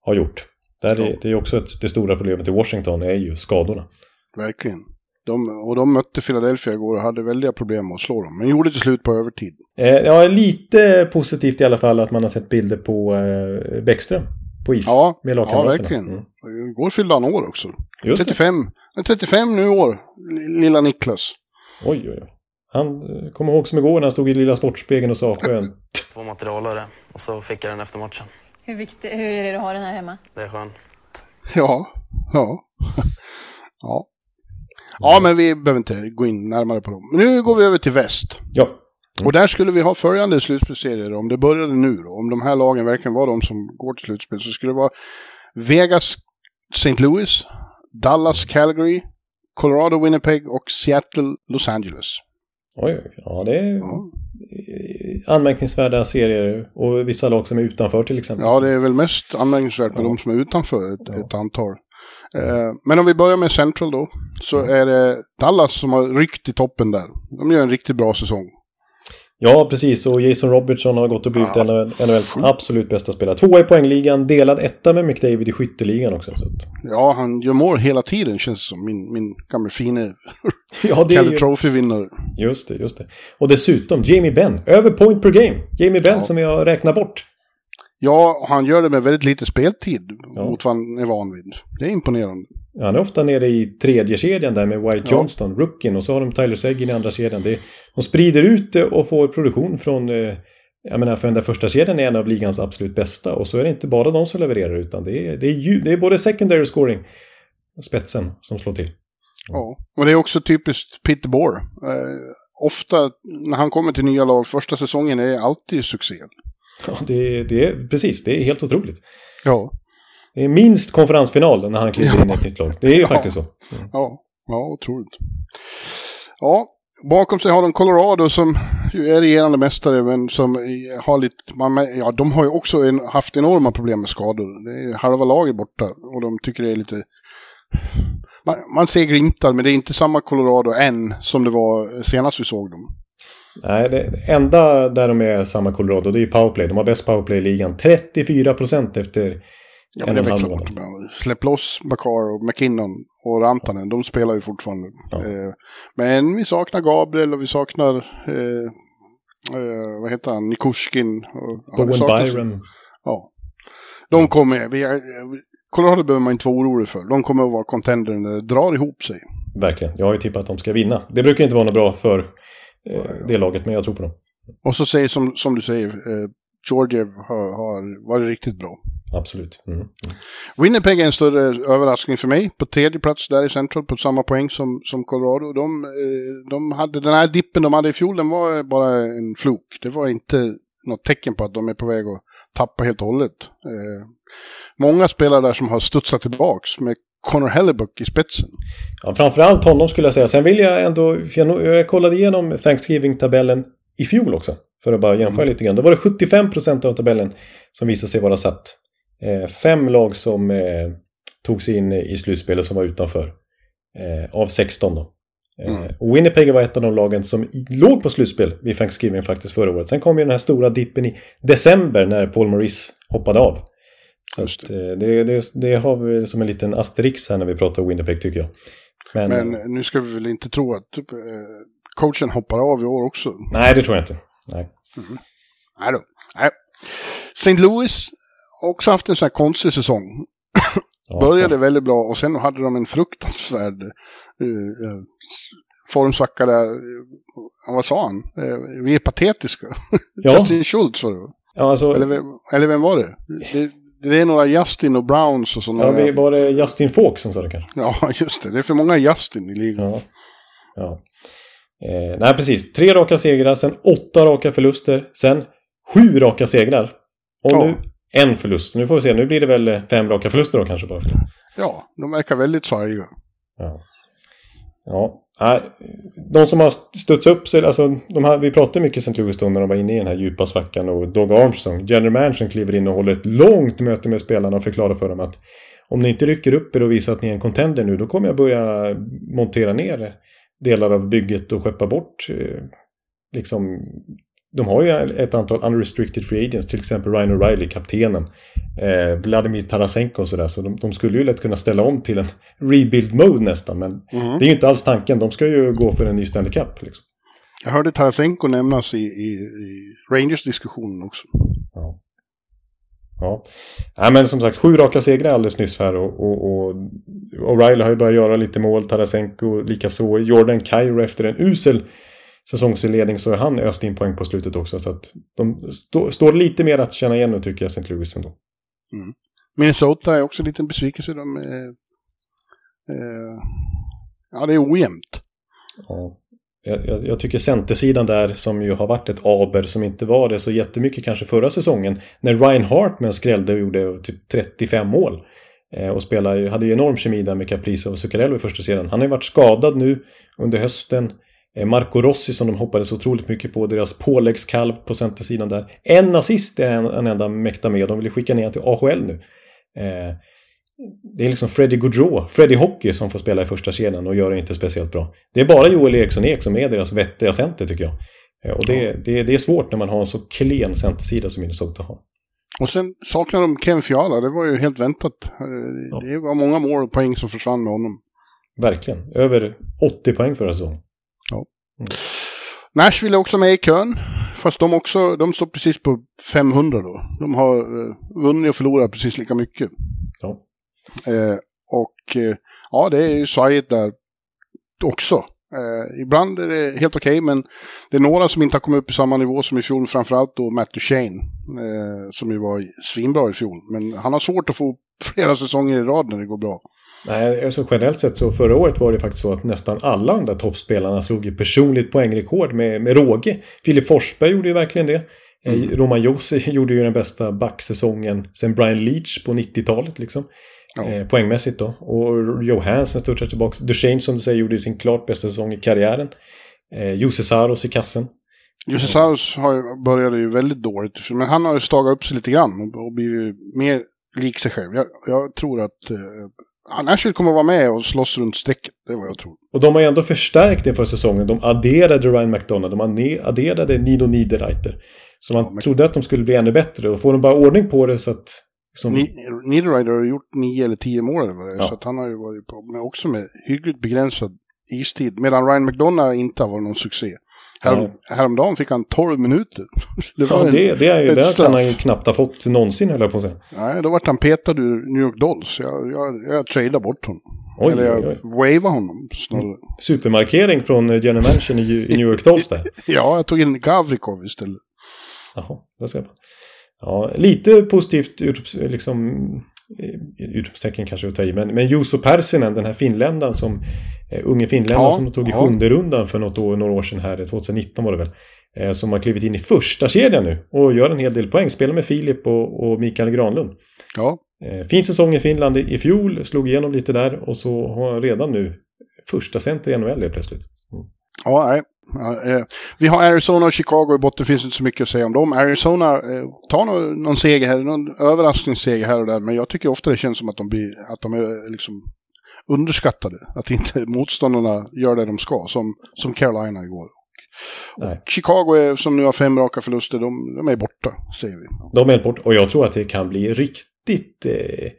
har gjort. Där ja. är, det är också ett, det stora problemet i Washington är ju skadorna. Verkligen. De, och de mötte Philadelphia igår och hade väldiga problem med att slå dem. Men gjorde till slut på övertid. Eh, ja, lite positivt i alla fall att man har sett bilder på eh, Bäckström. På is. Ja, med ja verkligen. Mm. Igår fyllde han år också. Just 35. Det. 35 nu år, lilla Niklas. Oj, oj, oj. Han eh, kommer ihåg som igår när han stod i lilla Sportspegeln och sa skönt. Två materialare och så fick jag den efter matchen. Hur, viktigt, hur är det att ha den här hemma? Det är skönt. Ja, ja. ja. Ja, men vi behöver inte gå in närmare på dem. Nu går vi över till väst. Ja. Och där skulle vi ha följande slutspelsserier. Om det började nu då, om de här lagen verkligen var de som går till slutspel, så skulle det vara Vegas, St. Louis, Dallas, Calgary, Colorado, Winnipeg och Seattle, Los Angeles. Oj, ja det är ja. anmärkningsvärda serier och vissa lag som är utanför till exempel. Ja, det är väl mest anmärkningsvärt med ja. de som är utanför ett, ja. ett antal. Eh, men om vi börjar med Central då, så är det Dallas som har ryckt i toppen där. De gör en riktigt bra säsong. Ja, precis. Och Jason Robertson har gått och blivit ja. NHLs absolut bästa spelare. Tvåa i poängligan, delad etta med McDavid i skytteligan också. Så. Ja, han gör mål hela tiden känns det som. Min, min gamla fine ja, det Calder Trophy-vinnare. Just det, just det. Och dessutom Jamie Benn, över point per game. Jamie Benn ja. som vi har räknat bort. Ja, han gör det med väldigt lite speltid ja. mot vad han är van vid. Det är imponerande. Ja, han är ofta nere i tredje kedjan där med White ja. Johnston, rookien, och så har de Tyler Seguin i andra kedjan. Det, de sprider ut det och får produktion från... Eh, jag menar, för den där första kedjan är en av ligans absolut bästa. Och så är det inte bara de som levererar, utan det är, det är, det är både secondary scoring och spetsen som slår till. Ja, och det är också typiskt Peter Bohr. Eh, ofta när han kommer till nya lag, första säsongen är alltid succé. Ja, det, det är precis. Det är helt otroligt. Ja. Det är minst konferensfinal när han kliver in i ett nytt lag. Det är ju ja. faktiskt så. Mm. Ja, ja, otroligt. Ja, bakom sig har de Colorado som ju är regerande mästare men som har lite, man, ja de har ju också en, haft enorma problem med skador. Det är halva laget borta och de tycker det är lite man, man ser glimtar men det är inte samma Colorado än som det var senast vi såg dem. Nej, det enda där de är samma Colorado det är ju powerplay. De har bäst powerplay i ligan. 34 procent efter Ja, men det är väl klart. Släpp loss Bakar och McKinnon och Rantanen. De spelar ju fortfarande. Ja. Eh, men vi saknar Gabriel och vi saknar, eh, eh, vad heter han, Nikushkin. Och, Bowen ja, Byron. Ja. De kommer, vi, Colorado behöver man inte vara orolig för. De kommer att vara contender när det drar ihop sig. verkligen. Jag har ju tippat att de ska vinna. Det brukar inte vara något bra för eh, det laget, men jag tror på dem. Och så säger som, som du säger, eh, Georgiev har, har varit riktigt bra. Absolut. Mm. Mm. Winnipeg är en större överraskning för mig. På tredje plats där i Central på samma poäng som, som Colorado. De, eh, de hade, den här dippen de hade i fjol, den var bara en fluk. Det var inte något tecken på att de är på väg att tappa helt och hållet. Eh, många spelare där som har studsat tillbaks med Connor Hellebuck i spetsen. Ja, framförallt honom skulle jag säga. Sen vill jag ändå, jag, kollade igenom Thanksgiving-tabellen i fjol också. För att bara jämföra mm. lite grann. Då var det 75% av tabellen som visade sig vara satt. Eh, fem lag som eh, tog sig in i slutspelet som var utanför. Eh, av 16 då. Eh, mm. Winnipeg var ett av de lagen som låg på slutspel vid Thanksgiving faktiskt förra året. Sen kom ju den här stora dippen i december när Paul Maurice hoppade av. Så att, eh, det, det, det, har vi som en liten asterix här när vi pratar Winnipeg tycker jag. Men, Men nu ska vi väl inte tro att typ, coachen hoppar av i år också? Nej, det tror jag inte. Nej. Mm. Nej då. Nej. St. Louis har också haft en sån här konstig säsong. Ja. Började väldigt bra och sen hade de en fruktansvärd uh, formsvacka där. Vad sa han? Uh, vi är patetiska. Ja. Justin Schultz var det ja, alltså... eller, eller vem var det? det? Det? är några Justin och Browns och sådana. Ja, det var det Justin Fawkes som sa det kanske? Ja, just det. Det är för många Justin i ligan. Ja. ja. Eh, nej, precis. Tre raka segrar, sen åtta raka förluster, sen sju raka segrar. Och ja. nu en förlust. Nu får vi se, nu blir det väl eh, fem raka förluster då kanske bara. Ja, de verkar väldigt svajiga. Ja. Ja, de som har studsat upp sig, alltså de här, vi pratade mycket sen Louis när de var inne i den här djupa svackan och Doug Armstrong, general managern kliver in och håller ett långt möte med spelarna och förklarar för dem att om ni inte rycker upp er och visar att ni är en contender nu då kommer jag börja montera ner delar av bygget och skeppa bort eh, liksom de har ju ett antal unrestricted free agents, till exempel Ryan O'Reilly, kaptenen, eh, Vladimir Tarasenko och sådär. Så de, de, skulle ju lätt kunna ställa om till en rebuild mode nästan. Men mm. det är ju inte alls tanken. De ska ju gå för en ny Stanley Cup. Liksom. Jag hörde Tarasenko nämnas i, i, i Rangers-diskussionen också. Ja. Ja. ja, men som sagt, sju raka segrar alldeles nyss här och, och, och O'Reilly har ju börjat göra lite mål, Tarasenko likaså. Jordan Cairo efter en usel säsongsinledning så har han öst in poäng på slutet också. Så att de stå, står lite mer att känna igen nu tycker jag, St. Louis ändå. Mm. Minnesota är också en liten besvikelse. De är, eh, ja, det är ojämnt. Ja. Jag, jag, tycker centersidan där som ju har varit ett aber som inte var det så jättemycket kanske förra säsongen. När Ryan Hartman skrällde och gjorde typ 35 mål. Eh, och spelade, hade ju enorm kemi där med Caprice och Zuccarello i första serien. Han har ju varit skadad nu under hösten. Eh, Marco Rossi som de hoppades otroligt mycket på, deras påläggskalv på centersidan där. En assist är en enda mäkta med, de vill skicka ner till AHL nu. Eh, det är liksom Freddie Gaudreau, Freddie Hockey som får spela i första kedjan och gör det inte speciellt bra. Det är bara Joel Eriksson Ek som är deras vettiga center tycker jag. Eh, och det, det, det är svårt när man har en så klen centersida som Minnesota har. Och sen saknar de Ken Fiala, det var ju helt väntat. Ja. Det var många mål och poäng som försvann med honom. Verkligen, över 80 poäng förra säsongen. Ja. Mm. Nashville är också med i kön. Fast de också, de står precis på 500 då. De har eh, vunnit och förlorat precis lika mycket. Ja. Eh, och eh, ja, det är ju svajigt där också. Eh, ibland är det helt okej, okay, men det är några som inte har kommit upp i samma nivå som i fjol. Framförallt då Matt Duchene, eh, som ju var svinbra i fjol. Men han har svårt att få flera säsonger i rad när det går bra. Nej, alltså generellt sett så förra året var det faktiskt så att nästan alla de där toppspelarna slog ju personligt poängrekord med, med råge. Filip Forsberg gjorde ju verkligen det. Eh, mm. Roman Josi gjorde ju den bästa backsäsongen sen Brian Leach på 90-talet liksom. Ja. Eh, poängmässigt då. Och Johansson studsar tillbaka. Duchene som du säger gjorde ju sin klart bästa säsong i karriären. Eh, Jose Saros i kassen. Jose Saros har, började ju väldigt dåligt. Men han har ju stagat upp sig lite grann och blivit mer lik sig själv. Jag, jag tror att eh, Nashville kommer att vara med och slåss runt strecket. Det är vad jag tror. Och de har ju ändå förstärkt inför säsongen. De adderade Ryan McDonough. De adderade Nino Niederreiter. Så man ja, trodde att de skulle bli ännu bättre. Och får de bara ordning på det så att... Liksom... Niederreiter har gjort nio eller tio mål eller vad det är. Ja. Så han har ju varit på. Men också med hyggligt begränsad istid. Medan Ryan McDonough inte har varit någon succé. Härom, häromdagen fick han 12 minuter. Det, var ja, en, det, det, är det kan han ju knappt ha fått någonsin, jag på att säga. Nej, då vart han petad ur New York Dolls. Jag, jag, jag trailade bort honom. Oj, Eller jag oj, oj. wavade honom snarare. Supermarkering från eh, General Mansion i, i New York Dolls där. Ja, jag tog in Gavrikov istället. Jaha, det ser man. Ja, lite positivt liksom, utropstecken kanske att ta i, men, men Juuso Persinen, den här finländaren som eh, unge finländaren Ja, som de tog i ja. sjunde rundan för något år, några år sedan här, 2019 var det väl, eh, som har klivit in i första kedjan nu och gör en hel del poäng, spelar med Filip och, och Mikael Granlund. Ja, Eh, fin säsong i Finland i, fjol, slog igenom lite där och så har han redan nu första center i NHL helt plötsligt. Ja nej. Ja, eh, vi har Arizona och Chicago i botten, finns inte så mycket att säga om dem. Arizona eh, tar någon, någon seger här, någon överraskningsseger här och där, men jag tycker ofta det känns som att de, blir, att de är liksom underskattade. Att inte motståndarna gör det de ska, som, som Carolina igår. Nej. Chicago är, som nu har fem raka förluster, de, de är borta, säger vi. De är helt bort och jag tror att det kan bli riktigt eh,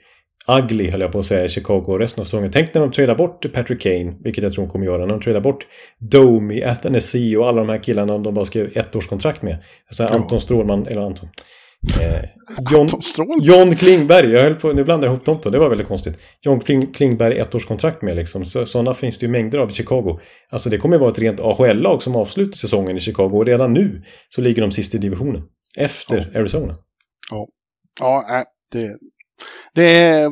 ugly, höll jag på att säga, i Chicago resten av säsongen. Tänk när de tradar bort Patrick Kane, vilket jag tror de kommer göra, när de tradar bort Domi, Athanasi och alla de här killarna de bara skrev ettårskontrakt med. Alltså Ja. Anton Strålman, eller Anton. Eh, John? John Klingberg, jag höll på, nu blandar jag ihop dem då, det var väldigt konstigt. John Kling, Klingberg ettårskontrakt med liksom, så, sådana finns det ju mängder av i Chicago. Alltså det kommer vara ett rent AHL-lag som avslutar säsongen i Chicago och redan nu så ligger de sist i divisionen. Efter Arizona. Ja, nej, det, det är...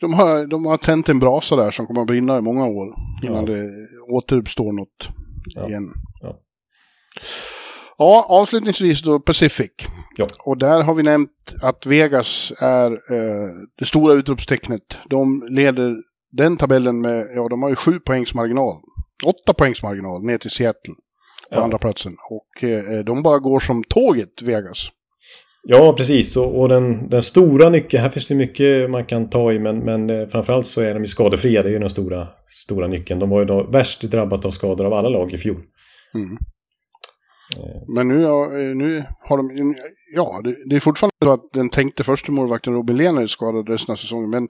De har, de har tänt en brasa där som kommer att brinna i många år innan Ja. det återuppstår något Ja. igen. Ja. Ja, avslutningsvis då Pacific. Och där har vi nämnt att Vegas är eh, det stora utropstecknet. De leder den tabellen med, ja de har ju sju poängs marginal. Åtta poängs marginal ner till Seattle på Ja. andra platsen. Och eh, de bara går som tåget, Vegas. Ja, precis. Och, och den, den stora nyckeln, här finns det mycket man kan ta i, men, men eh, framförallt så är de ju skadefria. Det är ju den stora, stora nyckeln. De var ju då värst drabbat av skador av alla lag i fjol. Mm. Men nu, eh, nu har de, ja, det, det är fortfarande så att den tänkte första målvakten Robin Lehner är skadad resten av säsongen. Men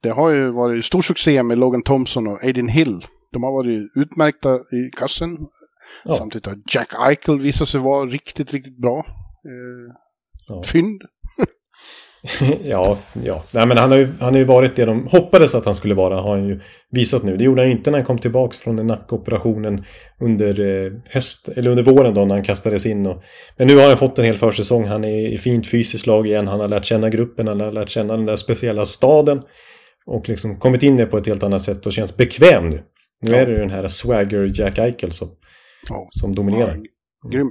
det har ju varit stor succé med Logan Thompson och Aiden Hill. De har varit utmärkta i kassen. Ja. Samtidigt har Jack Eichel visat sig vara riktigt, riktigt bra. Ja. Fynd. ja, ja. Nej, men han har, ju, han har ju varit det de hoppades att han skulle vara, har han ju visat nu. Det gjorde han inte när han kom tillbaka från den nackoperationen under eh, höst, eller under våren då när han kastades in. Och, men nu har han fått en hel försäsong. Han är i fint fysiskt lag igen. Han har lärt känna gruppen, han har lärt känna den där speciella staden. Och liksom kommit in i det på ett helt annat sätt och känns bekväm nu. Nu Ja. är det den här swagger Jack Eichel som, Ja. som dominerar. Ja, grym.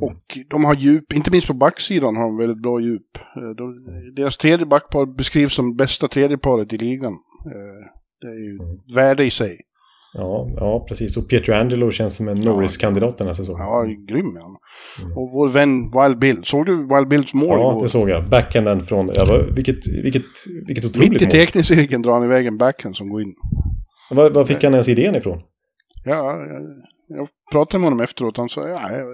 Och de har djup, inte minst på backsidan har de väldigt bra djup. Eh, De, deras tredje backpar beskrivs som bästa tredjeparet i ligan. Eh, Det är ju ett värde i sig. Ja, ja, precis. Och Pietro Angelo känns som en Norris-kandidat den här säsongen. Ja, grym är han. Och vår vän Wild Bill. Såg du Wild Bills mål Ja, igår? det såg jag. Backhanden från... Ja, vilket, vilket, vilket otroligt Mitt i teckningscirkeln drar han iväg en backhand som går in. Var, var fick han ens idén ifrån? Ja, jag, pratade med honom efteråt. Han sa, ja, jag,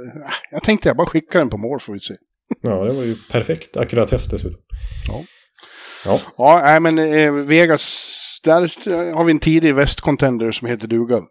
jag tänkte jag bara skickar den på mål får vi se. Ja, det var ju perfekt. Ackuratess dessutom. Ja. Ja, Ja, nej, men eh, Vegas, där har vi en tidig västcontender som heter duga.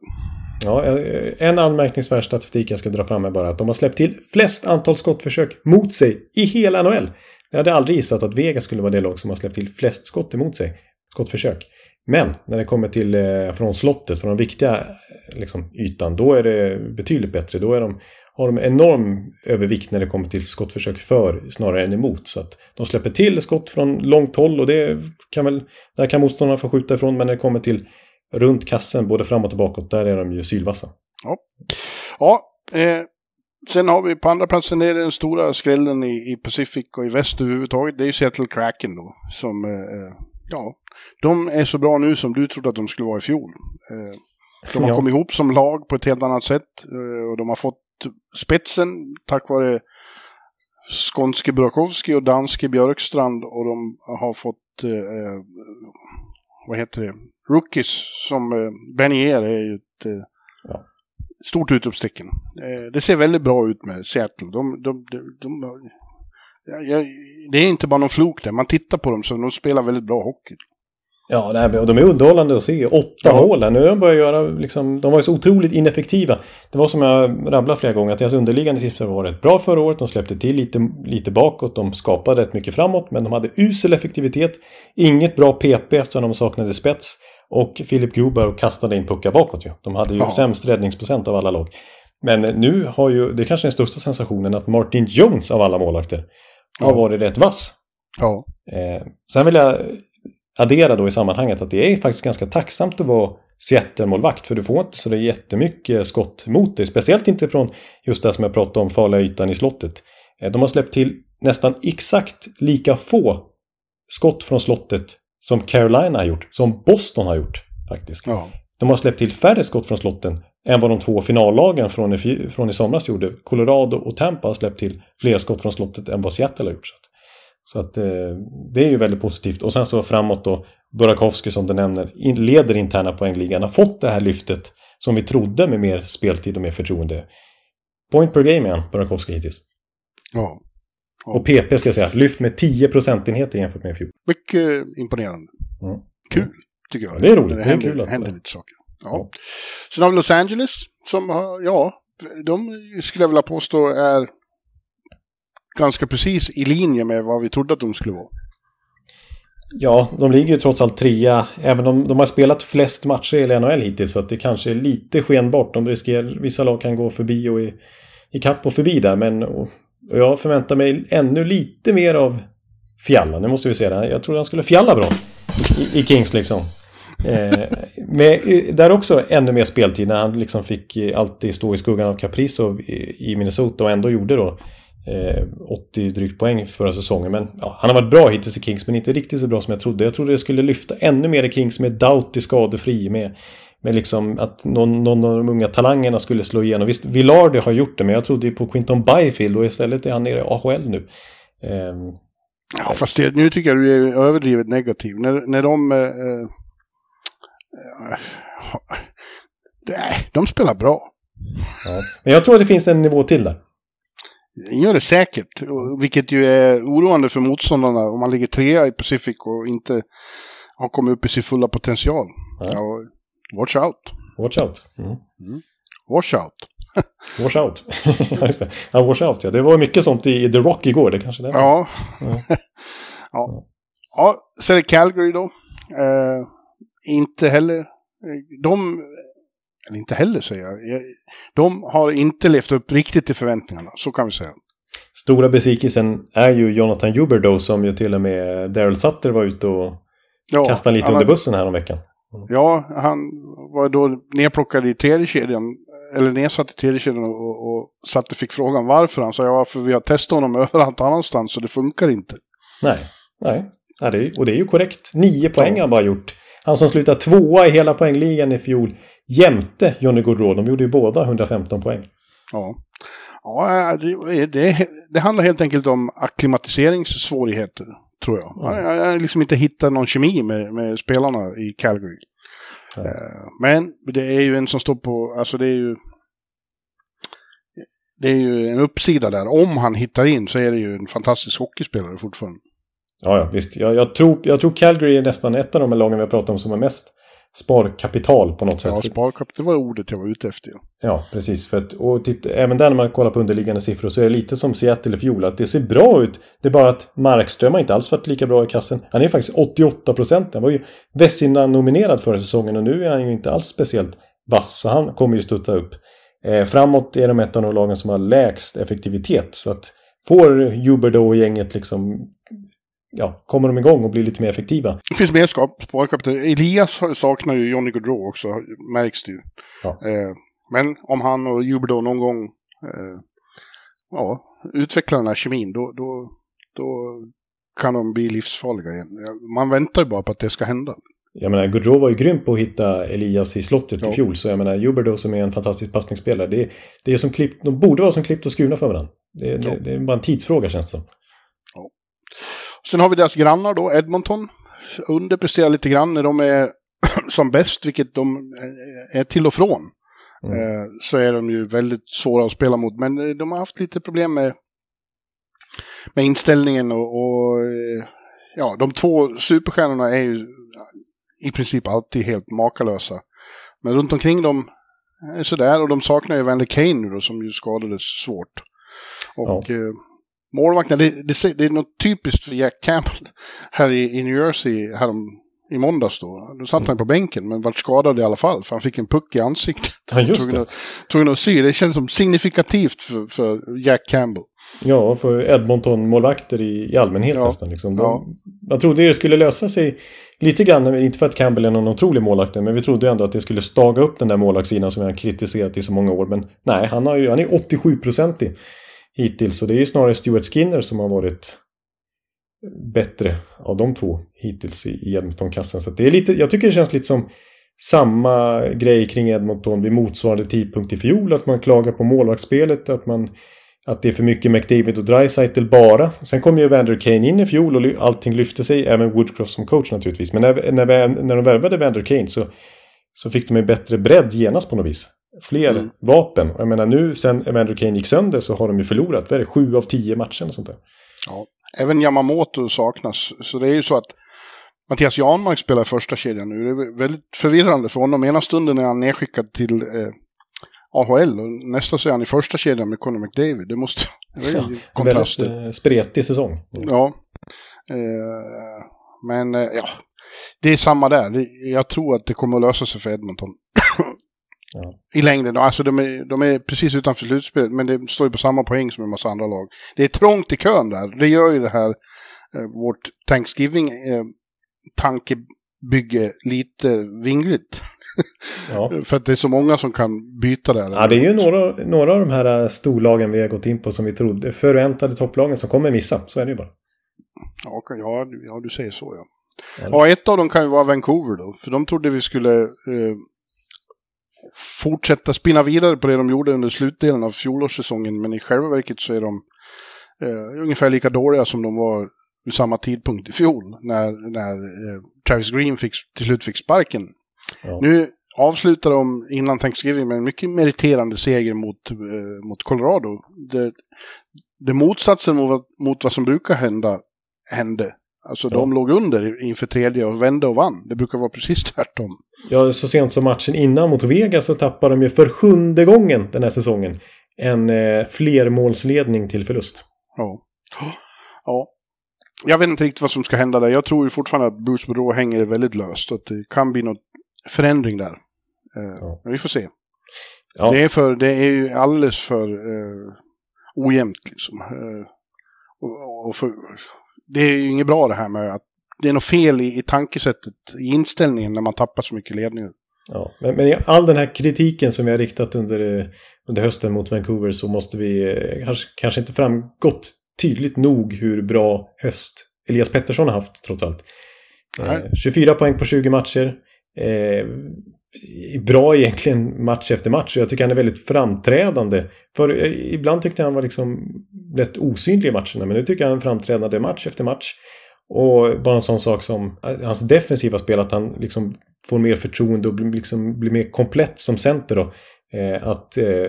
ja, eh, en anmärkningsvärd statistik jag ska dra fram är bara att de har släppt till flest antal skottförsök mot sig i hela NHL. Jag hade aldrig gissat att Vegas skulle vara det lag som har släppt till flest skott emot sig. Skottförsök. Men när det kommer till eh, från slottet, från den viktiga eh, liksom, ytan, då är det betydligt bättre. Då är de, har de enorm övervikt när det kommer till skottförsök för snarare än emot. Så att de släpper till skott från långt håll och det kan väl, där kan motståndarna få skjuta ifrån. Men när det kommer till runt kassen, både framåt och bakåt, där är de ju sylvassa. Ja, eh, sen har vi på andra platsen det är den stora skrällen i, i Pacific och i väst överhuvudtaget. Det är Seattle Kraken då. Som, eh, eh ja, de är så bra nu som du trodde att de skulle vara i fjol. Eh, de har Ja. kommit ihop som lag på ett helt annat sätt. Eh, och de har fått spetsen tack vare skånske Burakovsky och danske Björkstrand. Och de har fått, eh, vad heter det, rookies som eh, Bernier är ju ett eh, Ja. stort utropstecken. Eh, det ser väldigt bra ut med Seattle. De, de, de, de, ja, ja, det är inte bara någon flok där. Man tittar på dem så de spelar väldigt bra hockey. Ja, nej, och de är underhållande att se. Åtta Ja. mål här. Nu har de börjat göra liksom, de var ju så otroligt ineffektiva. Det var som jag rabblade flera gånger, att deras underliggande siffror var rätt bra förra året. De släppte till lite, lite bakåt, de skapade rätt mycket framåt, men de hade usel effektivitet. Inget bra PP eftersom de saknade spets. Och Philip Gruber kastade in puckar bakåt ju. De hade ju Ja. sämst räddningsprocent av alla lag. Men nu har ju, det är kanske den största sensationen, att Martin Jones av alla målvakter har Ja. varit rätt vass. Ja. Eh, sen vill jag addera då i sammanhanget att det är faktiskt ganska tacksamt att vara Seattle-målvakt för du får inte så där jättemycket skott mot dig. Speciellt inte från just det som jag pratade om, farliga ytan i slottet. Eh, de har släppt till nästan exakt lika få skott från slottet som Carolina har gjort, som Boston har gjort faktiskt. ja. De har släppt till färre skott från slotten än vad de två finallagen från i, från i somras gjorde. Colorado och Tampa har släppt till fler skott från slottet än vad Seattle har gjort. Så att, eh, det är ju väldigt positivt. Och sen så framåt då, Burakovsky som du nämner, leder interna poängligan, har fått det här lyftet som vi trodde med mer speltid och mer förtroende. Point per game igen, Burakovsky hittills. ja. Ja. Och PP ska jag säga, lyft med 10 procentenheter jämfört med i fjol. Mycket imponerande. Mm. Kul, tycker jag. Ja, det är roligt. Det är händer, kul att- händer lite saker. Ja. Ja. Sen har vi Los Angeles, som har, ja, de skulle jag vilja påstå är ganska precis i linje med vad vi trodde att de skulle vara. Ja, de ligger ju trots allt trea. Även om de har spelat flest matcher i NHL hittills så att det kanske är lite skenbart. De riskerar, vissa lag kan gå förbi och i, i kapp och förbi där. Men och, och jag förväntar mig ännu lite mer av Fjalla. Nu måste vi se det här. Jag trodde han skulle fjalla bra i, i Kings liksom. Eh, med, eh, där också ännu mer speltid när han liksom fick eh, alltid stå i skuggan av Caprice i, i Minnesota och ändå gjorde då 80 drygt poäng förra säsongen. Men ja, han har varit bra hittills i Kings men inte riktigt så bra som jag trodde. Jag trodde det skulle lyfta ännu mer i Kings med Doughty skadefri. Med, med liksom att någon, någon av de unga talangerna skulle slå igenom. Visst, Villardi har gjort det men jag trodde ju på Quinton Byfield och istället är han nere i AHL nu. Eh, Ja, fast det, nu tycker jag du är överdrivet negativ. När, när de... Eh, eh, nej, de spelar bra. ja. Men jag tror att det finns en nivå till där. Det gör det säkert, vilket ju är oroande för motståndarna om man ligger trea i Pacific och inte har kommit upp i sin fulla potential. Ja. Watch out. Watch out. Mm. Watch out. Wash out. ja, just det. Ja, wash out, ja. Det var mycket sånt i The Rock igår. Det kanske det. Ja. Ja. ja. ja. Sen är det Calgary då. Eh, inte heller. De, eller inte heller säger jag. De har inte levt upp riktigt till förväntningarna, så kan vi säga. Stora besvikelsen är ju Jonathan Huberdeau som ju till och med Daryl Sutter var ute och Ja, kastade lite under bussen här om veckan. Ja, han var då nedplockad i tredje kedjan, eller nedsatt i tredje kedjan och, och Satte fick frågan varför. Han sa ja, för vi har testat honom överallt annanstans så det funkar inte. Nej, nej. Ja, det är, och det är ju korrekt. Nio poäng Ja. har han bara gjort. Han som slutade tvåa i hela poängligan i fjol jämte Johnny Gaudreau. De gjorde ju båda 115 poäng. Ja, ja det, det, det handlar helt enkelt om akklimatiseringssvårigheter, tror jag. Ja. Jag, har liksom inte hittat någon kemi med, med spelarna i Calgary. Ja. Eh, Men det är ju en som står på, alltså det är ju... Det är ju en uppsida där. Om han hittar in så är det ju en fantastisk hockeyspelare fortfarande. Ja, ja visst. Jag, jag, tror, jag tror Calgary är nästan ett av de lagen vi har pratat om som har mest sparkapital på något sätt. Ja, sparkap, det var ordet jag var ute efter. Ja, precis. För att, och titta, även där när man kollar på underliggande siffror så är det lite som Seattle i fjol. Att det ser bra ut. Det är bara att Markström har inte alls varit lika bra i kassen. Han är faktiskt 88 procent. Han var ju Vessina-nominerad förra säsongen och nu är han ju inte alls speciellt vass. Så han kommer ju studsa upp. Eh, framåt är de ett av de lagen som har lägst effektivitet. Så att får Huberdo och gänget liksom ja, kommer de igång och blir lite mer effektiva. Det finns mer skap, sparkapital. Elias saknar ju Johnny Gaudreau också, märks det ju. Ja. Eh, men om han och Huberdo någon gång eh, ja, utvecklar den här kemin, då, då, då kan de bli livsfarliga igen. Ja, Man väntar ju bara på att det ska hända. Jag menar, Gaudreau var ju grym på att hitta Elias i slottet Ja. i fjol. Så jag menar, Huberdo som är en fantastisk passningsspelare. Det, det är som klipp, de borde vara som klippt och skurna för varandra. Det, Ja. det, det är bara en tidsfråga känns det som. Sen har vi deras grannar då, Edmonton. Underpresterar lite grann när de är som bäst, vilket de eh, är till och från. Mm. Eh, så är de ju väldigt svåra att spela mot. Men eh, de har haft lite problem med, med inställningen och, och ja, de två superstjärnorna är ju i princip alltid helt makalösa. Men runt omkring dem är sådär och de saknar ju Vander Kane nu då som ju skadades svårt. Och Ja. Målvakterna, det, det, det är något typiskt för Jack Campbell här i, i New Jersey härom, i måndags då. Då satt han på bänken men vart skadad i alla fall för han fick en puck i ansiktet. Ja, just det. tvungen att sy. Det känns som signifikativt för, för Jack Campbell. Ja, för Edmonton-målvakter i, i allmänhet Ja. nästan. Liksom. De, Ja. Man trodde det skulle lösa sig lite grann, inte för att Campbell är någon otrolig målvakt, men vi trodde ändå att det skulle staga upp den där målvaktssidan som vi har kritiserat i så många år. Men nej, han, har ju, han är 87-procentig hittills. Och det är ju snarare Stuart Skinner som har varit bättre av de två hittills i, Edmonton-kassen. Så det är lite, jag tycker det känns lite som samma grej kring Edmonton vid motsvarande tidpunkt i fjol. Att man klagar på målvaktsspelet, att man att det är för mycket McDavid och Dreisaitl bara. Sen kom ju Vander Kane in i fjol och allting lyfte sig, även Woodcroft som coach naturligtvis. Men när, när, när de värvade Vander Kane så, så fick de en bättre bredd genast på något vis. Fler Mm. vapen. Jag menar nu sen Vander Kane gick sönder så har de ju förlorat, vad är det, sju av tio matcher och sånt där. Ja. Även Yamamoto saknas. Så det är ju så att Mattias Janmark spelar första kedjan nu. Det är väldigt förvirrande för honom. Ena stunden är han nedskickad till eh, AHL och nästa så är han i första kedjan med Conor McDavid. Det måste... Det är En kontraster. väldigt eh, spretig säsong. Ja. Eh, men eh, ja, det är samma där. Det- Jag tror att det kommer att lösa sig för Edmonton. Ja. I längden. Alltså de är, de är precis utanför slutspelet, men det står ju på samma poäng som en massa andra lag. Det är trångt i kön där. Det gör ju det här, eh, vårt Thanksgiving-tankebygge lite vingligt. Ja. För att det är så många som kan byta där. Ja, det är ju några, några av de här eh, storlagen vi har gått in på som vi trodde, förväntade topplagen som kommer missa. Så är det ju bara. Ja, ja, du- ja, du säger så ja. Ja. Ja, ett av dem kan ju vara Vancouver då. För de trodde vi skulle eh, fortsätta spinna vidare på det de gjorde under slutdelen av fjolårssäsongen. Men i själva verket så är de eh, ungefär lika dåliga som de var vid samma tidpunkt i fjol. När, när eh, Travis Green fick, till slut fick sparken. Ja. Nu avslutar de innan Thanksgiving med en mycket meriterande seger mot, eh, mot Colorado. Det, det motsatsen mot, mot vad som brukar hända hände. Alltså Ja. de låg under inför tredje och vände och vann. Det brukar vara precis tvärtom. Ja, så sent som matchen innan mot Vegas så tappade de ju för sjunde gången den här säsongen en eh, flermålsledning till förlust. Ja. ja. Jag vet inte riktigt vad som ska hända där. Jag tror ju fortfarande att Bruce Boudreau hänger väldigt löst. Att det kan bli någon förändring där. Eh, Ja. Men vi får se. Ja, Det, är för, det är ju alldeles för eh, ojämnt liksom. Eh, och, och för, det är ju inget bra det här med att det är något fel i, i tankesättet, i inställningen när man tappar så mycket ledningar. ja. Men, men all den här kritiken som vi har riktat under, eh, under hösten mot Vancouver så måste vi eh, kanske, kanske inte framgått tydligt nog hur bra höst Elias Pettersson har haft trots allt. Eh, Nej. 24 poäng på 20 matcher. Eh, bra egentligen match efter match. Och jag tycker han är väldigt framträdande. För eh, ibland tyckte jag han var liksom rätt osynlig i matcherna. Men nu tycker jag han är framträdande match efter match. Och bara en sån sak som eh, hans defensiva spel. Att han liksom får mer förtroende och blir, liksom, blir mer komplett som center. Då. Eh, att, eh,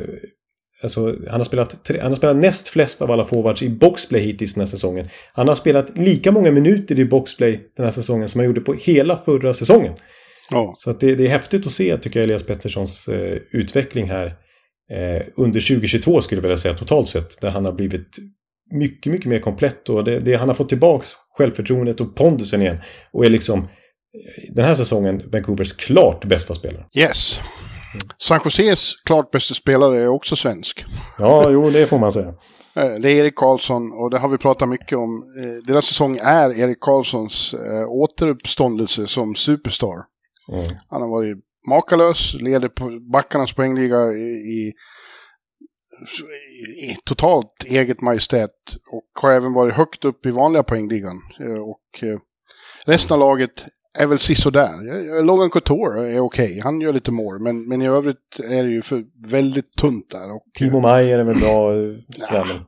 alltså, han, har spelat, tre- han har spelat näst flest av alla forwards i boxplay hittills den här säsongen. Han har spelat lika många minuter i boxplay den här säsongen som han gjorde på hela förra säsongen. Ja, Så att det, det är häftigt att se, tycker jag, Elias Petterssons eh, utveckling här eh, under 2022 skulle jag vilja säga totalt sett. Där han har blivit mycket, mycket mer komplett och det, det, han har fått tillbaks självförtroendet och pondusen igen. Och är liksom eh, den här säsongen Vancouvers klart bästa spelare. yes. San Joses klart bästa spelare är också svensk. Ja, jo, det får man säga. Eh, Det är Erik Karlsson och det har vi pratat mycket om. Eh, Deras säsong är Erik Karlssons återuppståndelse som superstar. Mm. Han har varit makalös, leder på backarnas poängliga i, i, i totalt eget majestät och har även varit högt upp i vanliga poängligan. Eh, Och eh, resten av laget är väl sisådär. Eh, Logan Couture är okej, han gör lite mål, men, men i övrigt är det ju för väldigt tunt där. Och, Timo Maier är väl bra. men-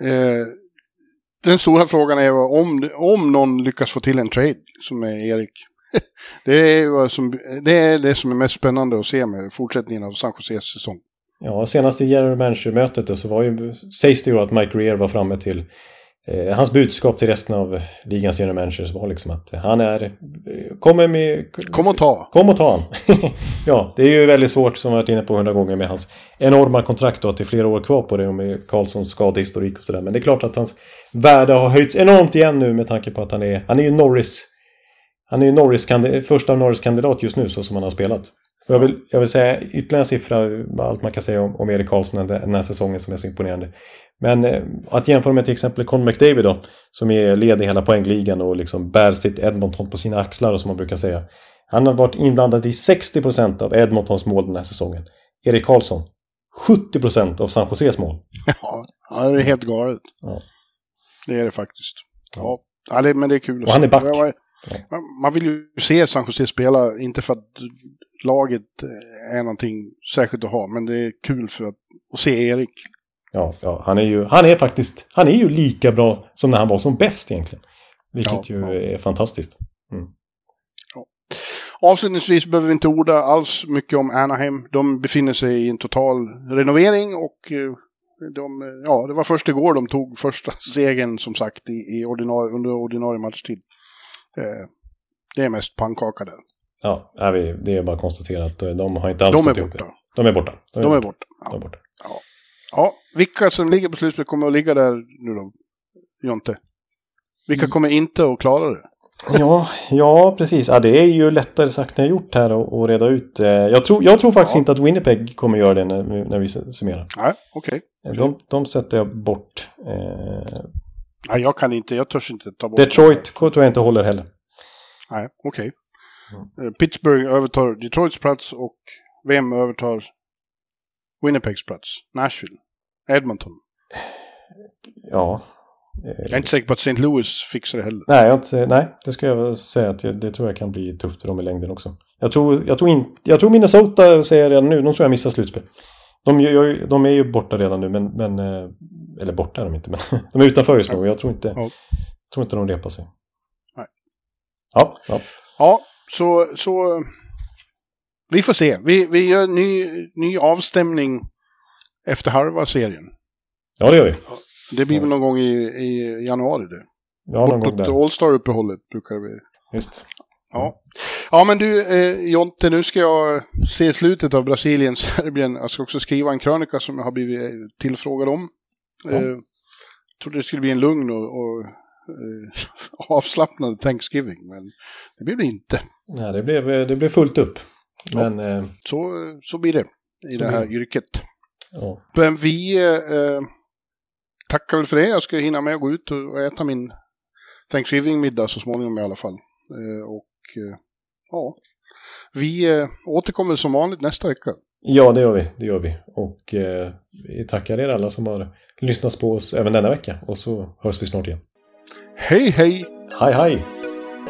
Eh, den stora frågan är om, om någon lyckas få till en trade som är Erik. det, är som, det är det som är mest spännande att se med fortsättningen av San Joses säsong. Ja, senast i general manager-mötet så var ju, sägs det ju att Mike Greer var framme till eh, hans budskap till resten av ligans general managers var liksom att han är... eh, Kommer med... Kom och ta. Kom och ta han. ja, det är ju väldigt svårt som vi varit inne på hundra gånger med hans enorma kontrakt och att det är flera år kvar på det och med Karlssons skadehistorik och sådär. Men det är klart att hans värde har höjts enormt igen nu med tanke på att han är, han är ju Norris. Han är ju Norris första Norris-kandidat just nu så som han har spelat. Och jag, vill, jag vill säga ytterligare en siffra, allt man kan säga om, om Erik Karlsson den, här säsongen som är så imponerande. Men eh, att jämföra med till exempel Conor McDavid då, som är led i hela poängligan och liksom bär sitt Edmonton på sina axlar och som man brukar säga. Han har varit inblandad i 60% av Edmontons mål den här säsongen. Erik Karlsson, 70% av San Joses mål. Ja, det är helt galet. Ja. Det är det faktiskt. Ja, ja men det är kul Och han är back. Man, man vill ju se San Jose spela, inte för att laget är någonting särskilt att ha, men det är kul för att, att se Erik. Ja, ja han, är ju, han är faktiskt han är ju lika bra som när han var som bäst egentligen. Vilket Ja, ju ja. är fantastiskt. Avslutningsvis behöver vi inte orda alls mycket om Anaheim. De befinner sig i en total renovering och eh, de, eh, ja, det var först igår de tog första segern som sagt i, i ordinarie, under ordinarie matchtid. Eh, det är mest pannkaka där. Ja, ja, vi- det är bara att konstatera att eh, de har inte alls De är borta. det. De är borta. De är borta. De Ja. är borta. Ja, vilka som ligger på slutspel kommer att ligga där nu då, Jonte? Vilka kommer inte att klara det? Ja, ja, precis. Ja, det är ju lättare sagt än gjort här att, reda ut. Eh, Jag tror, jag tror faktiskt Ja. inte att Winnipeg kommer göra det när, vi- när vi summerar. Nej, okej. De, de sätter jag bort. Eh, Nej, jag kan inte, jag törs inte ta bort Detroit tror jag inte håller heller. Nej, okej. Mm. Eh, Pittsburgh övertar Detroits plats och vem övertar Winnipegs plats? Nashville? Edmonton? Ja. Jag är inte säker på att St. Louis fixar det heller. Nej, inte, nej, det ska jag säga att jag, det tror jag kan bli tufft för dem i längden också. Jag tror, jag tror, in, jag tror Minnesota, säger jag redan nu, de tror jag missar slutspel. De, de är ju borta redan nu, men, men eh, eller borta är de inte, men de är utanför just nu och jag tror inte, Ja. tror inte de repar sig. Nej. Ja, ja. Ja, så, så vi får se. Vi, vi gör ny, ny avstämning efter halva serien. ja det gör vi. Det blir väl någon gång i, i januari det. Ja, någon gång där. All-Star-uppehållet brukar vi Visst. Ja. ja, men du eh, Jonte, nu ska jag se slutet av Brasilien-Serbien. Jag ska också skriva en krönika som jag har blivit tillfrågad om. Ja. Eh, trodde det skulle bli en lugn och, och eh, avslappnad Thanksgiving, men det blev det inte. Nej, det blev, det blev fullt upp. Men, eh, Så, så blir det i det här yrket. ja. Men vi eh, tackar väl för det. Jag ska hinna med att gå ut och äta min Thanksgiving-middag så småningom i alla fall. Eh, och eh, ja, vi eh, återkommer som vanligt nästa vecka. ja, det gör vi. Det gör vi. Och eh, vi tackar er alla som har lyssnat på oss även denna vecka. Och så hörs vi snart igen. Hej hej! Hej, hej!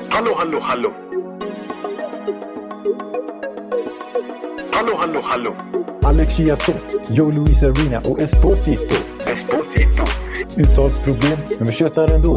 Hallå, hallå, hallå. Hallå, hallå, hallå. Alex Chiazot, Joe Luis Arena och Esposito. Esposito. Uttalsproblem, men vi tjötar ändå.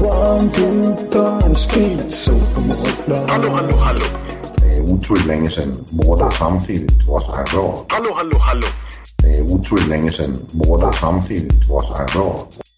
One, two, three, speed, so Hallå, hallå, hallå. Det er utroligt længe siden mor, der samtidig trods har råd. Hallå, hallå, hallå. Det er utroligt længe siden mor, der samtidig trods har råd.